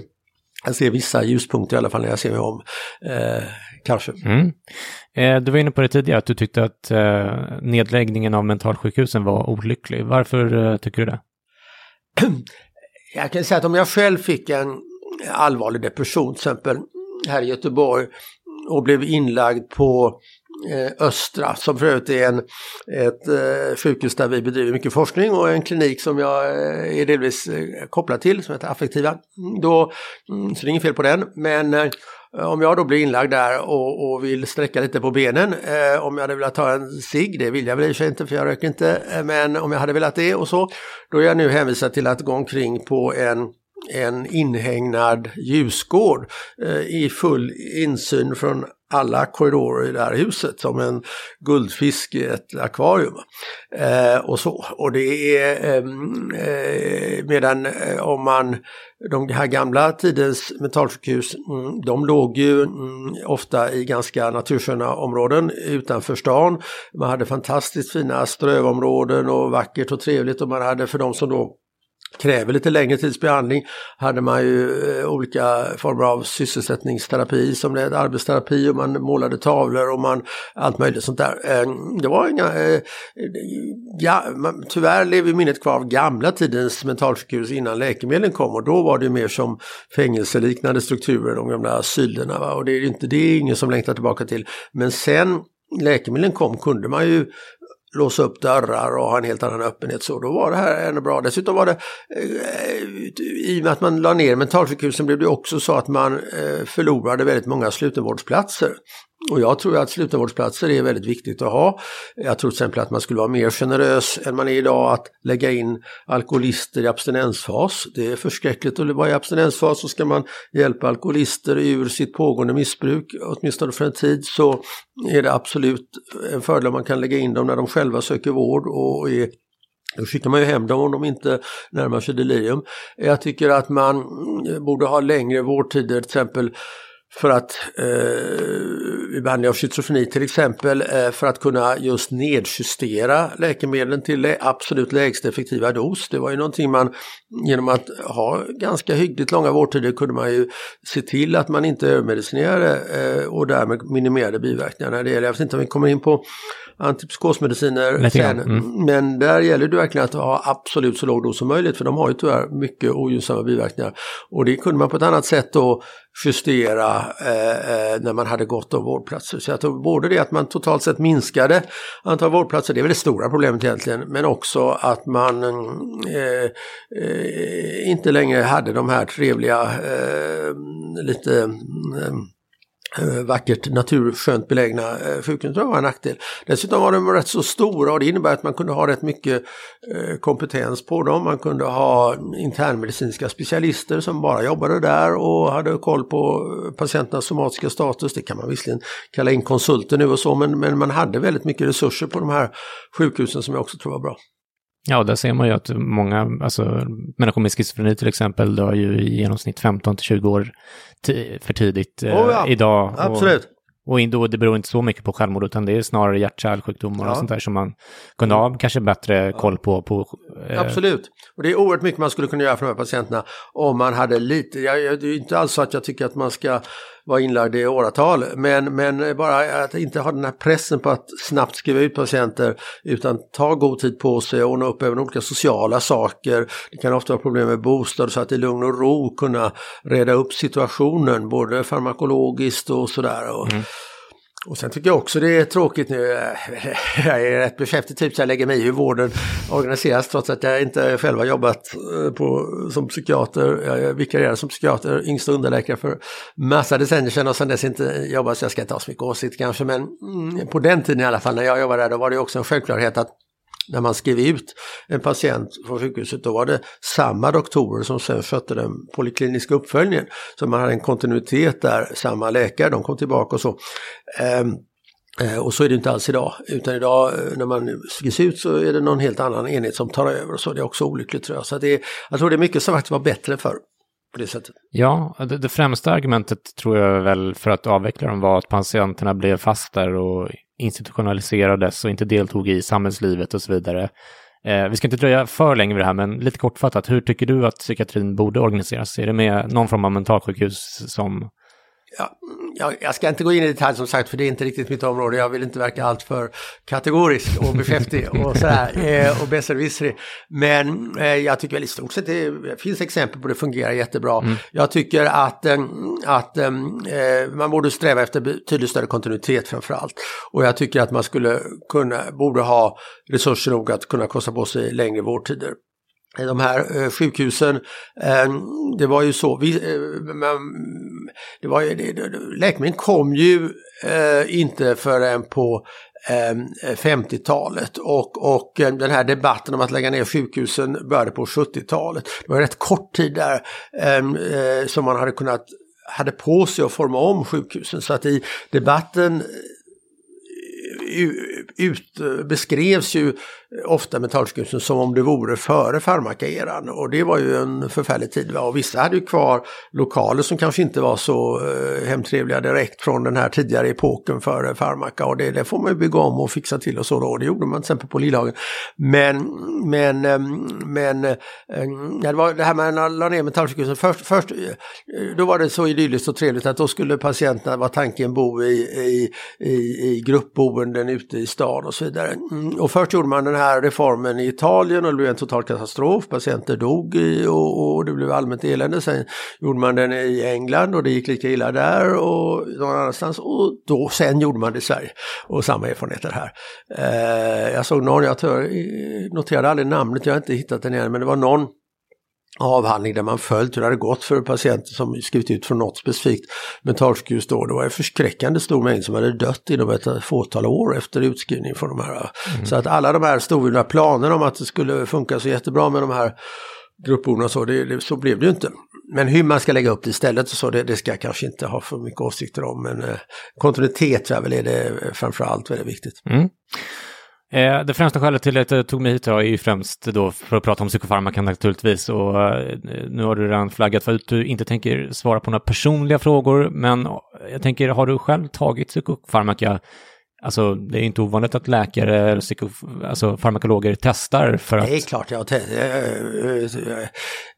jag ser vissa ljuspunkter i alla fall när jag ser mig om. Eh, kanske. Mm. Eh, du var inne på det tidigare, att du tyckte att eh, nedläggningen av mentalsjukhusen var olycklig. Varför eh, tycker du det? Jag kan säga att om jag själv fick en allvarlig depression, till exempel här i Göteborg, och blev inlagd på Östra som för övrigt är en, ett sjukhus där vi bedriver mycket forskning och en klinik som jag är delvis kopplad till som heter Affektiva. Då, mm, så det är inget fel på den. Men Eh, om jag då blir inlagd där och, och vill sträcka lite på benen, eh, om jag hade velat ta en cigg, det vill jag väl i och för sig inte för jag röker inte, eh, men om jag hade velat det och så, då är jag nu hänvisad till att gå omkring på en en inhägnad ljusgård eh, i full insyn från alla korridorer i det här huset som en guldfisk i ett akvarium. Eh, och så. Och det är ehm, eh, medan eh, om man de här gamla tidens mentalsjukhus, mm, de låg ju mm, ofta i ganska natursköna områden utanför stan. Man hade fantastiskt fina strövområden och vackert och trevligt och man hade för de som då kräver lite längre tids behandling hade man ju eh, olika former av sysselsättningsterapi som det arbetsterapi och man målade tavlor och man allt möjligt sånt där. Eh, det var inga, eh, ja, man, tyvärr lever minnet kvar av gamla tidens mentalsjukhus innan läkemedlen kom och då var det mer som fängelseliknande strukturer, de gamla asylerna. Va? Och det är, inte, det är ingen som längtar tillbaka till. Men sen läkemedlen kom kunde man ju låsa upp dörrar och ha en helt annan öppenhet. Så då var det här ännu bra. Dessutom var det, eh, i och med att man la ner mentalsjukhusen blev det också så att man eh, förlorade väldigt många slutenvårdsplatser. Och jag tror att slutenvårdsplatser är väldigt viktigt att ha. Jag tror till exempel att man skulle vara mer generös än man är idag att lägga in alkoholister i abstinensfas. Det är förskräckligt att vara i abstinensfas så ska man hjälpa alkoholister ur sitt pågående missbruk, åtminstone för en tid, så är det absolut en fördel om man kan lägga in dem när de själva söker vård och är då skickar man ju hem dem om de inte närmar sig delirium. Jag tycker att man borde ha längre vårdtider, till exempel för att eh, vid behandling av schizofreni till exempel eh, för att kunna just nedjustera läkemedlen till absolut lägsta effektiva dos. Det var ju någonting man genom att ha ganska hyggligt långa vårdtider kunde man ju se till att man inte övermedicinerade eh, och därmed minimerade biverkningarna. Det gäller, jag vet inte om vi kommer in på antipsykosmediciner sen. Mm. Men där gäller det verkligen att ha absolut så låg dos som möjligt för de har ju tyvärr mycket ogynnsamma biverkningar. Och det kunde man på ett annat sätt då justera eh, eh, när man hade gott om vårdplatser. Så jag tror både det att man totalt sett minskade antal vårdplatser, det är väl det stora problemet egentligen, men också att man eh, eh, inte längre hade de här trevliga, eh, lite Eh, Eh, vackert naturskönt belägna eh, sjukhus. Det tror jag var en nackdel. Dessutom var de rätt så stora och det innebär att man kunde ha rätt mycket eh, kompetens på dem. Man kunde ha internmedicinska specialister som bara jobbade där och hade koll på patienternas somatiska status. Det kan man visserligen kalla in konsulter nu och så men, men man hade väldigt mycket resurser på de här sjukhusen som jag också tror var bra. Ja, där ser man ju att många, alltså människor med schizofreni till exempel, dör ju i genomsnitt 15 till 20 år för tidigt eh, oh ja, idag. Absolut. Och, och då, det beror inte så mycket på självmord, utan det är snarare hjärt-kärlsjukdomar ja. och sånt där som man kunde ha kanske bättre koll på. på eh... Absolut. Och det är oerhört mycket man skulle kunna göra för de här patienterna om man hade lite, jag, det är inte alls så att jag tycker att man ska var inlagd i åratal. Men, men bara att inte ha den här pressen på att snabbt skriva ut patienter utan ta god tid på sig och ordna upp även olika sociala saker. Det kan ofta vara problem med bostad så att i lugn och ro kunna reda upp situationen både farmakologiskt och sådär. Mm. Och sen tycker jag också det är tråkigt nu, eh, jag är rätt beskäftig typ så jag lägger mig i hur vården organiseras trots att jag inte själv har jobbat eh, på, som psykiater. Jag vikarierade som psykiater, yngsta underläkare för massa decennier sedan och sedan dess inte jobbat så jag ska inte ha så mycket åsikt kanske men mm, på den tiden i alla fall när jag jobbade där då var det också en självklarhet att när man skrev ut en patient från sjukhuset då var det samma doktorer som sen skötte den polikliniska uppföljningen. Så man hade en kontinuitet där, samma läkare, de kom tillbaka och så. Ehm, eh, och så är det inte alls idag, utan idag eh, när man skrivs ut så är det någon helt annan enhet som tar över och så. Det är också olyckligt tror jag. Så det är, jag tror det är mycket som faktiskt var bättre förr. På det sättet. Ja, det, det främsta argumentet tror jag väl för att avveckla dem var att patienterna blev fast där och institutionaliserades och inte deltog i samhällslivet och så vidare. Eh, vi ska inte dröja för länge vid det här, men lite kortfattat, hur tycker du att psykiatrin borde organiseras? Är det med någon form av mentalsjukhus som Ja, jag, jag ska inte gå in i detalj som sagt för det är inte riktigt mitt område. Jag vill inte verka alltför kategorisk och beskäftig och sådär eh, och besserwissrig. Men eh, jag tycker väl i stort sett det finns exempel på det fungerar jättebra. Mm. Jag tycker att, eh, att eh, man borde sträva efter betydligt större kontinuitet framför allt. Och jag tycker att man skulle kunna, borde ha resurser nog att kunna kosta på sig längre vårdtider de här eh, sjukhusen, eh, det var ju så, vi, eh, det var ju, läkemedel kom ju inte förrän på ehm, 50-talet och, och den här debatten om att lägga ner sjukhusen började på 70-talet. Det var rätt kort tid där ehm, som man hade kunnat hade på sig att forma om sjukhusen. Så att i debatten ut, beskrevs ju ofta mentalsjukhusen som om det vore före farmakaeran. Och det var ju en förfärlig tid. Va? Och vissa hade ju kvar lokaler som kanske inte var så eh, hemtrevliga direkt från den här tidigare epoken före farmaka. Och det, det får man ju bygga om och fixa till och så då. Och det gjorde man till exempel på Lillhagen. Men, men, ehm, men ehm, det var det här med att la ner mentalsjukhusen. Först, först, eh, då var det så idylliskt och trevligt att då skulle patienterna, var tanken, bo i, i, i, i gruppboenden ute i stan och så vidare. Mm, och först gjorde man den här här reformen i Italien och det blev en total katastrof. Patienter dog och, och det blev allmänt elände. Sen gjorde man den i England och det gick lika illa där och någon annanstans. Och då, sen gjorde man det i Sverige. Och samma erfarenheter här. Eh, jag såg någon, jag noterade aldrig namnet, jag har inte hittat den än, men det var någon avhandling där man följt hur det hade gått för patienter som skrivit ut från något specifikt mentalsjukhus då. Det var en förskräckande stor mängd som hade dött inom ett fåtal år efter utskrivning från de här. Mm. Så att alla de här stora planerna om att det skulle funka så jättebra med de här gruppborden och så, det, det, så blev det ju inte. Men hur man ska lägga upp det istället så det, det ska jag kanske inte ha för mycket åsikter om. Men eh, kontinuitet jag väl är det framförallt väldigt viktigt. Mm. Eh, det främsta skälet till att jag tog mig hit är ju främst då för att prata om psykofarmaka naturligtvis. Och eh, nu har du redan flaggat för att du inte tänker svara på några personliga frågor, men eh, jag tänker, har du själv tagit psykofarmaka Alltså det är inte ovanligt att läkare eller psyko, alltså farmakologer testar för att... Det är klart, jag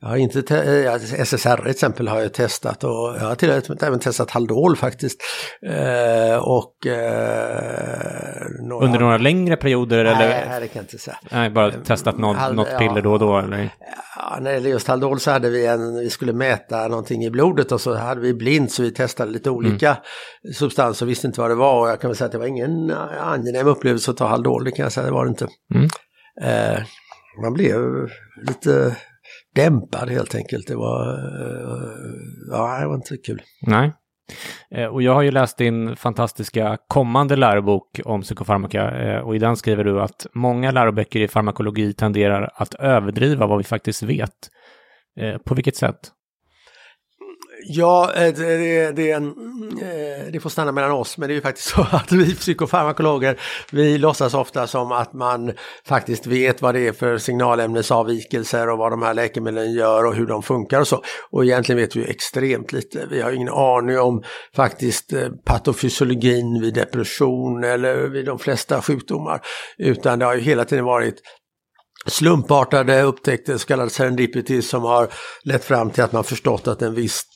jag har inte te- SSR till exempel har jag testat och jag har till och med även testat Haldol faktiskt. Eh, och... Eh, några... Under några längre perioder nej, eller? Det kan jag inte säga. Nej, bara testat något, Hal- något piller då och då eller? Ja, när det gäller just Haldol så hade vi en, vi skulle mäta någonting i blodet och så hade vi blind så vi testade lite olika mm. substanser visste inte vad det var och jag kan väl säga att det var ingen en angenäm upplevelse att ta Haldol, det kan jag säga, det var det inte. Mm. Eh, man blev lite dämpad helt enkelt. Det var, eh, ja, det var inte kul. Nej. Eh, och jag har ju läst din fantastiska kommande lärobok om psykofarmaka eh, och i den skriver du att många läroböcker i farmakologi tenderar att överdriva vad vi faktiskt vet. Eh, på vilket sätt? Ja, eh, det, det, eh, det, får stanna mellan oss, men det är ju faktiskt så att vi psykofarmakologer, vi låtsas ofta som att man faktiskt vet vad det är för signalämnesavvikelser och vad de här läkemedlen gör och hur de funkar och så. Och egentligen vet vi ju extremt lite. Vi har ingen aning om faktiskt eh, patofysiologin vid depression eller vid de flesta sjukdomar, utan det har ju hela tiden varit slumpartade upptäckter, så kallad serendipity, som har lett fram till att man förstått att en viss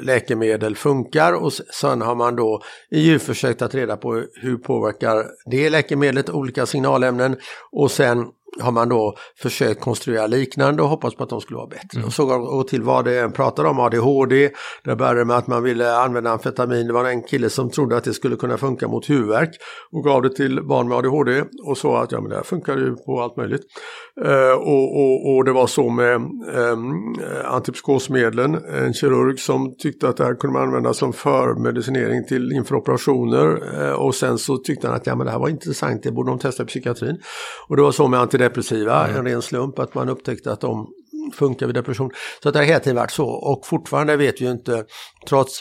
läkemedel funkar och sen har man då i djurförsök tagit reda på hur påverkar det läkemedlet olika signalämnen och sen har man då försökt konstruera liknande och hoppas på att de skulle vara bättre. Mm. Och så och till vad det än pratar om, ADHD, det började med att man ville använda amfetamin, det var en kille som trodde att det skulle kunna funka mot huvudvärk och gav det till barn med ADHD och sa att ja men det här funkar ju på allt möjligt. Uh, och, och, och, det var så med um, antipsykosmedlen, en kirurg som tyckte att det här kunde man använda som förmedicinering till inför operationer uh, och sen så tyckte han att ja men det här var intressant, det borde de testa i psykiatrin. Och det var så med antidepressiva, mm. en ren slump att man upptäckte att de funkar vid depression. Så att det har hela tiden varit så och fortfarande vet vi ju inte, trots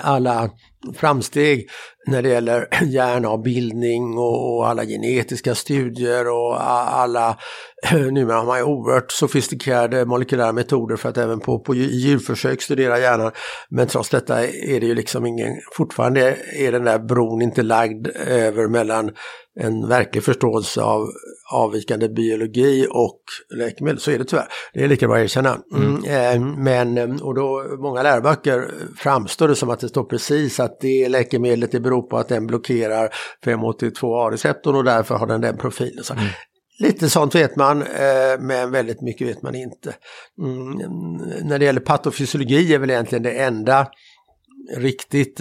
alla framsteg när det gäller hjärnavbildning och alla genetiska studier och alla, numera har man ju oerhört sofistikerade molekylära metoder för att även på, på djurförsök studera hjärnan. Men trots detta är det ju liksom ingen, fortfarande är den där bron inte lagd över mellan en verklig förståelse av avvikande biologi och läkemedel. Så är det tyvärr. Det är lika bra att erkänna. Mm. Eh, men, eh, och då många läroböcker framstår det som att det står precis att det läkemedlet det beror på att den blockerar 582A-receptorn och därför har den den profilen. Så. Mm. Lite sånt vet man, eh, men väldigt mycket vet man inte. Mm, när det gäller patofysiologi är väl egentligen det enda riktigt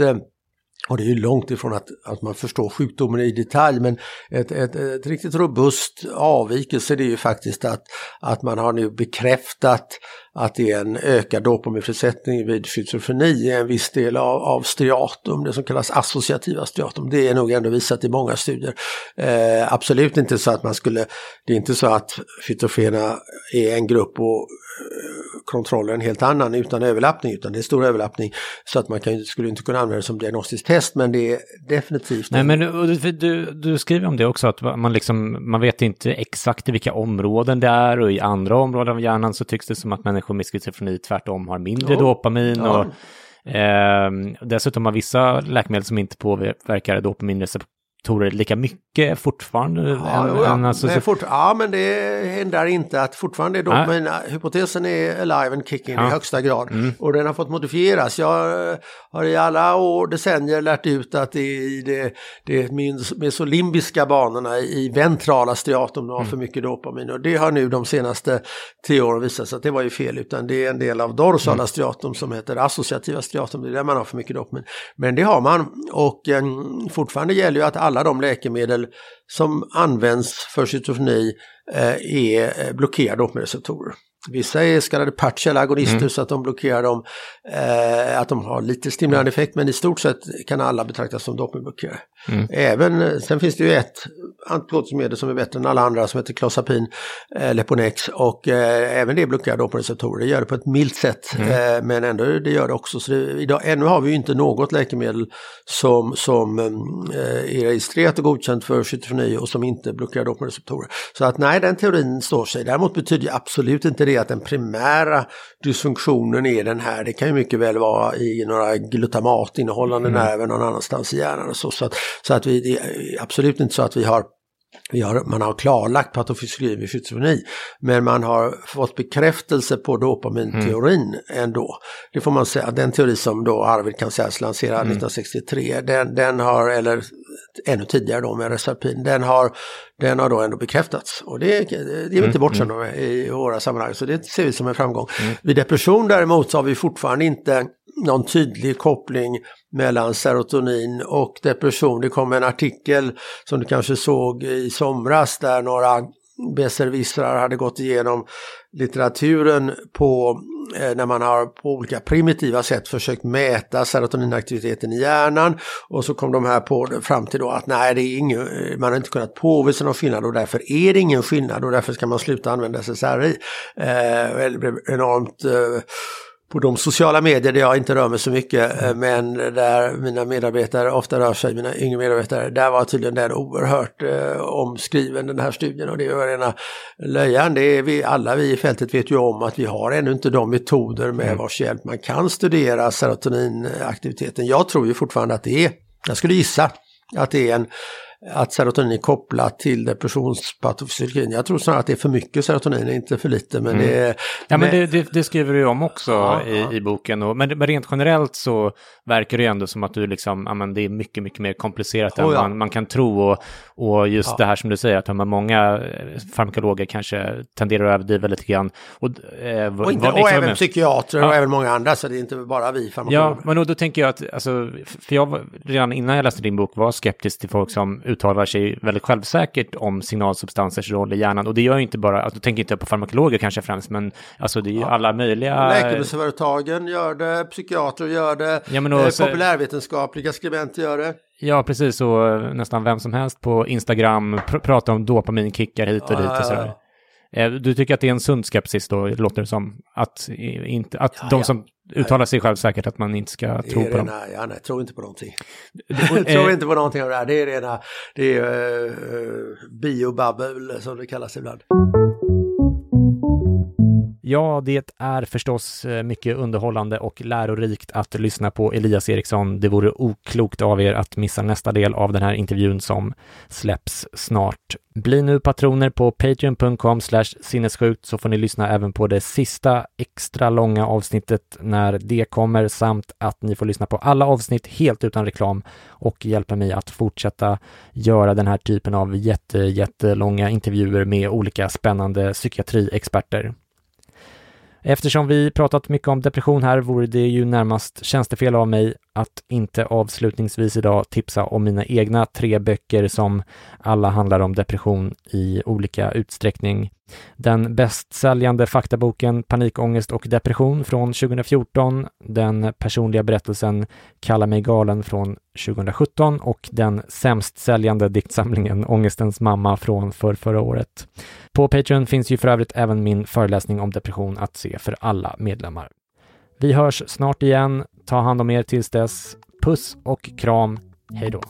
och det är ju långt ifrån att, att man förstår sjukdomen i detalj men ett, ett, ett riktigt robust avvikelse det är ju faktiskt att, att man har nu bekräftat att det är en ökad dopaminfrisättning vid schizofreni i en viss del av, av striatum, det som kallas associativa striatum. Det är nog ändå visat i många studier. Eh, absolut inte så att man skulle, det är inte så att schizofrena är en grupp och eh, kontroller en helt annan utan överlappning, utan det är stor överlappning. Så att man kan, skulle inte kunna använda det som diagnostiskt test, men det är definitivt... Nej, men du, du, du skriver om det också, att man, liksom, man vet inte exakt i vilka områden det är och i andra områden av hjärnan så tycks det som att människor med schizofreni tvärtom har mindre ja. dopamin. Och, ja. Eh, dessutom har vissa läkemedel som inte påverkar dopaminreceptorer datorer lika mycket fortfarande? Ja, än, ja. Än alltså, men fort, ja, men det hindrar inte att fortfarande är dopamin, hypotesen är alive and kicking ja. i högsta grad. Mm. Och den har fått modifieras. Jag eh, har i alla år, decennier lärt ut att det är i det, det mesolimbiska banorna i ventrala striatum har mm. för mycket dopamin. Och det har nu de senaste tio åren visat sig att det var ju fel, utan det är en del av dorsala mm. striatum som heter associativa striatum, det är där man har för mycket dopamin. Men det har man och eh, fortfarande gäller ju att alla alla de läkemedel som används för schizofreni eh, är eh, blockerade dopamинreceptorer. Vissa är så kallade partiella agonister mm. så att de blockerar dem, eh, att de har lite stimulerande effekt men i stort sett kan alla betraktas som dopingblockerare. Mm. Även, sen finns det ju ett antibiotikumedel som är bättre än alla andra som heter Clozapin, eh, Leponex och eh, även det blockerar dopingreceptorer. Det gör det på ett milt sätt mm. eh, men ändå det gör det också. Så det, idag, ännu har vi ju inte något läkemedel som, som eh, är registrerat och godkänt för schizofreni och som inte blockerar dopingreceptorer. Så att nej, den teorin står sig. Däremot betyder absolut inte det det att den primära dysfunktionen är den här. Det kan ju mycket väl vara i några glutamatinehållande mm. nerver någon annanstans i hjärnan. Och så, så att, så att vi, det är absolut inte så att vi har vi har, man har klarlagt patofysiologi vid schizofreni, men man har fått bekräftelse på dopaminteorin mm. ändå. Det får man säga, den teori som då Arvid Kansells lanserade mm. 1963, den, den har, eller ännu tidigare då med Resarpin, den har, den har då ändå bekräftats. Och det, det är vi inte mm. bortkända med i våra sammanhang, så det ser vi som en framgång. Mm. Vid depression däremot så har vi fortfarande inte någon tydlig koppling mellan serotonin och depression. Det kom en artikel som du kanske såg i somras där några besserwissrar hade gått igenom litteraturen på eh, när man har på olika primitiva sätt försökt mäta serotoninaktiviteten i hjärnan och så kom de här på fram till då att nej, det är ingen, man har inte kunnat påvisa någon skillnad och därför är det ingen skillnad och därför ska man sluta använda SSRI. Eh, det blev enormt eh, på de sociala medier där jag inte rör mig så mycket, eh, men där mina medarbetare ofta rör sig, mina yngre medarbetare, där var tydligen den oerhört eh, omskriven den här studien och det var rena löjan. Det är vi, alla vi i fältet vet ju om att vi har ännu inte de metoder med mm. vars hjälp man kan studera serotoninaktiviteten. Jag tror ju fortfarande att det är, jag skulle gissa att det är en att serotonin är kopplat till depressionspatofysiologin. Jag tror snarare att det är för mycket serotonin, inte för lite. Men mm. det, ja, men det, det, det, skriver du om också ja, i, ja. i, boken. Och, men, men rent generellt så verkar det ändå som att du liksom, ja, men det är mycket, mycket mer komplicerat oh, än man, man, kan tro. Och, och just det här som du säger, att många eh, farmakologer kanske tenderar att överdriva lite grann. Och, eh, och, inte, och även psykiatrer och även många andra, så det är inte bara vi farmakologer. Ja, men då, då tänker jag att, alltså, för jag redan innan jag läste din bok var skeptisk till folk som uttalar sig väldigt självsäkert om signalsubstansers roll i hjärnan. Och det gör ju inte bara, alltså, då tänker inte på farmakologer kanske främst, men alltså det är ju ja. alla möjliga... Läkemedelsföretagen gör det, psykiatrer gör det, ja, men eh, så... populärvetenskapliga skribenter gör det. Ja, precis. Och nästan vem som helst på Instagram pr pratar om dopaminkickar hit och ja, dit och sådär. Eh, du tycker att det är en sund skepsis då, låter det som? Att, inte, att Ja, de ja. som uttalar sig självsäkert att man inte ska tro på dem? rena, ja, nej, tror inte på någonting. Det- tror eh, inte på någonting av det här. Det är rena, det är uh, biobabbel som det kallas ibland. Ja, det är förstås eh, mycket underhållande och lärorikt att lyssna på Elias Eriksson. Det vore oklokt av er att missa nästa del av den här intervjun som släpps snart. Bli nu patroner på patreon.com sinnessjukt så får ni lyssna även på det sista extra långa avsnittet när det kommer samt att ni får lyssna på alla avsnitt helt utan reklam och hjälpa mig att fortsätta göra den här typen av jätte, jättelånga intervjuer med olika spännande psykiatriexperter. Eftersom vi pratat mycket om depression här vore det ju närmast tjänstefel av mig att inte avslutningsvis idag tipsa om mina egna tre böcker som alla handlar om depression i olika utsträckning. Den bästsäljande faktaboken Panikångest och depression från 2014, den personliga berättelsen Kalla mig galen från 2017 och den sämst säljande diktsamlingen Ångestens mamma från för förra året. På Patreon finns ju för övrigt även min föreläsning om depression att se för alla medlemmar. Vi hörs snart igen. Ta hand om er tills dess. Puss och kram. Hej då.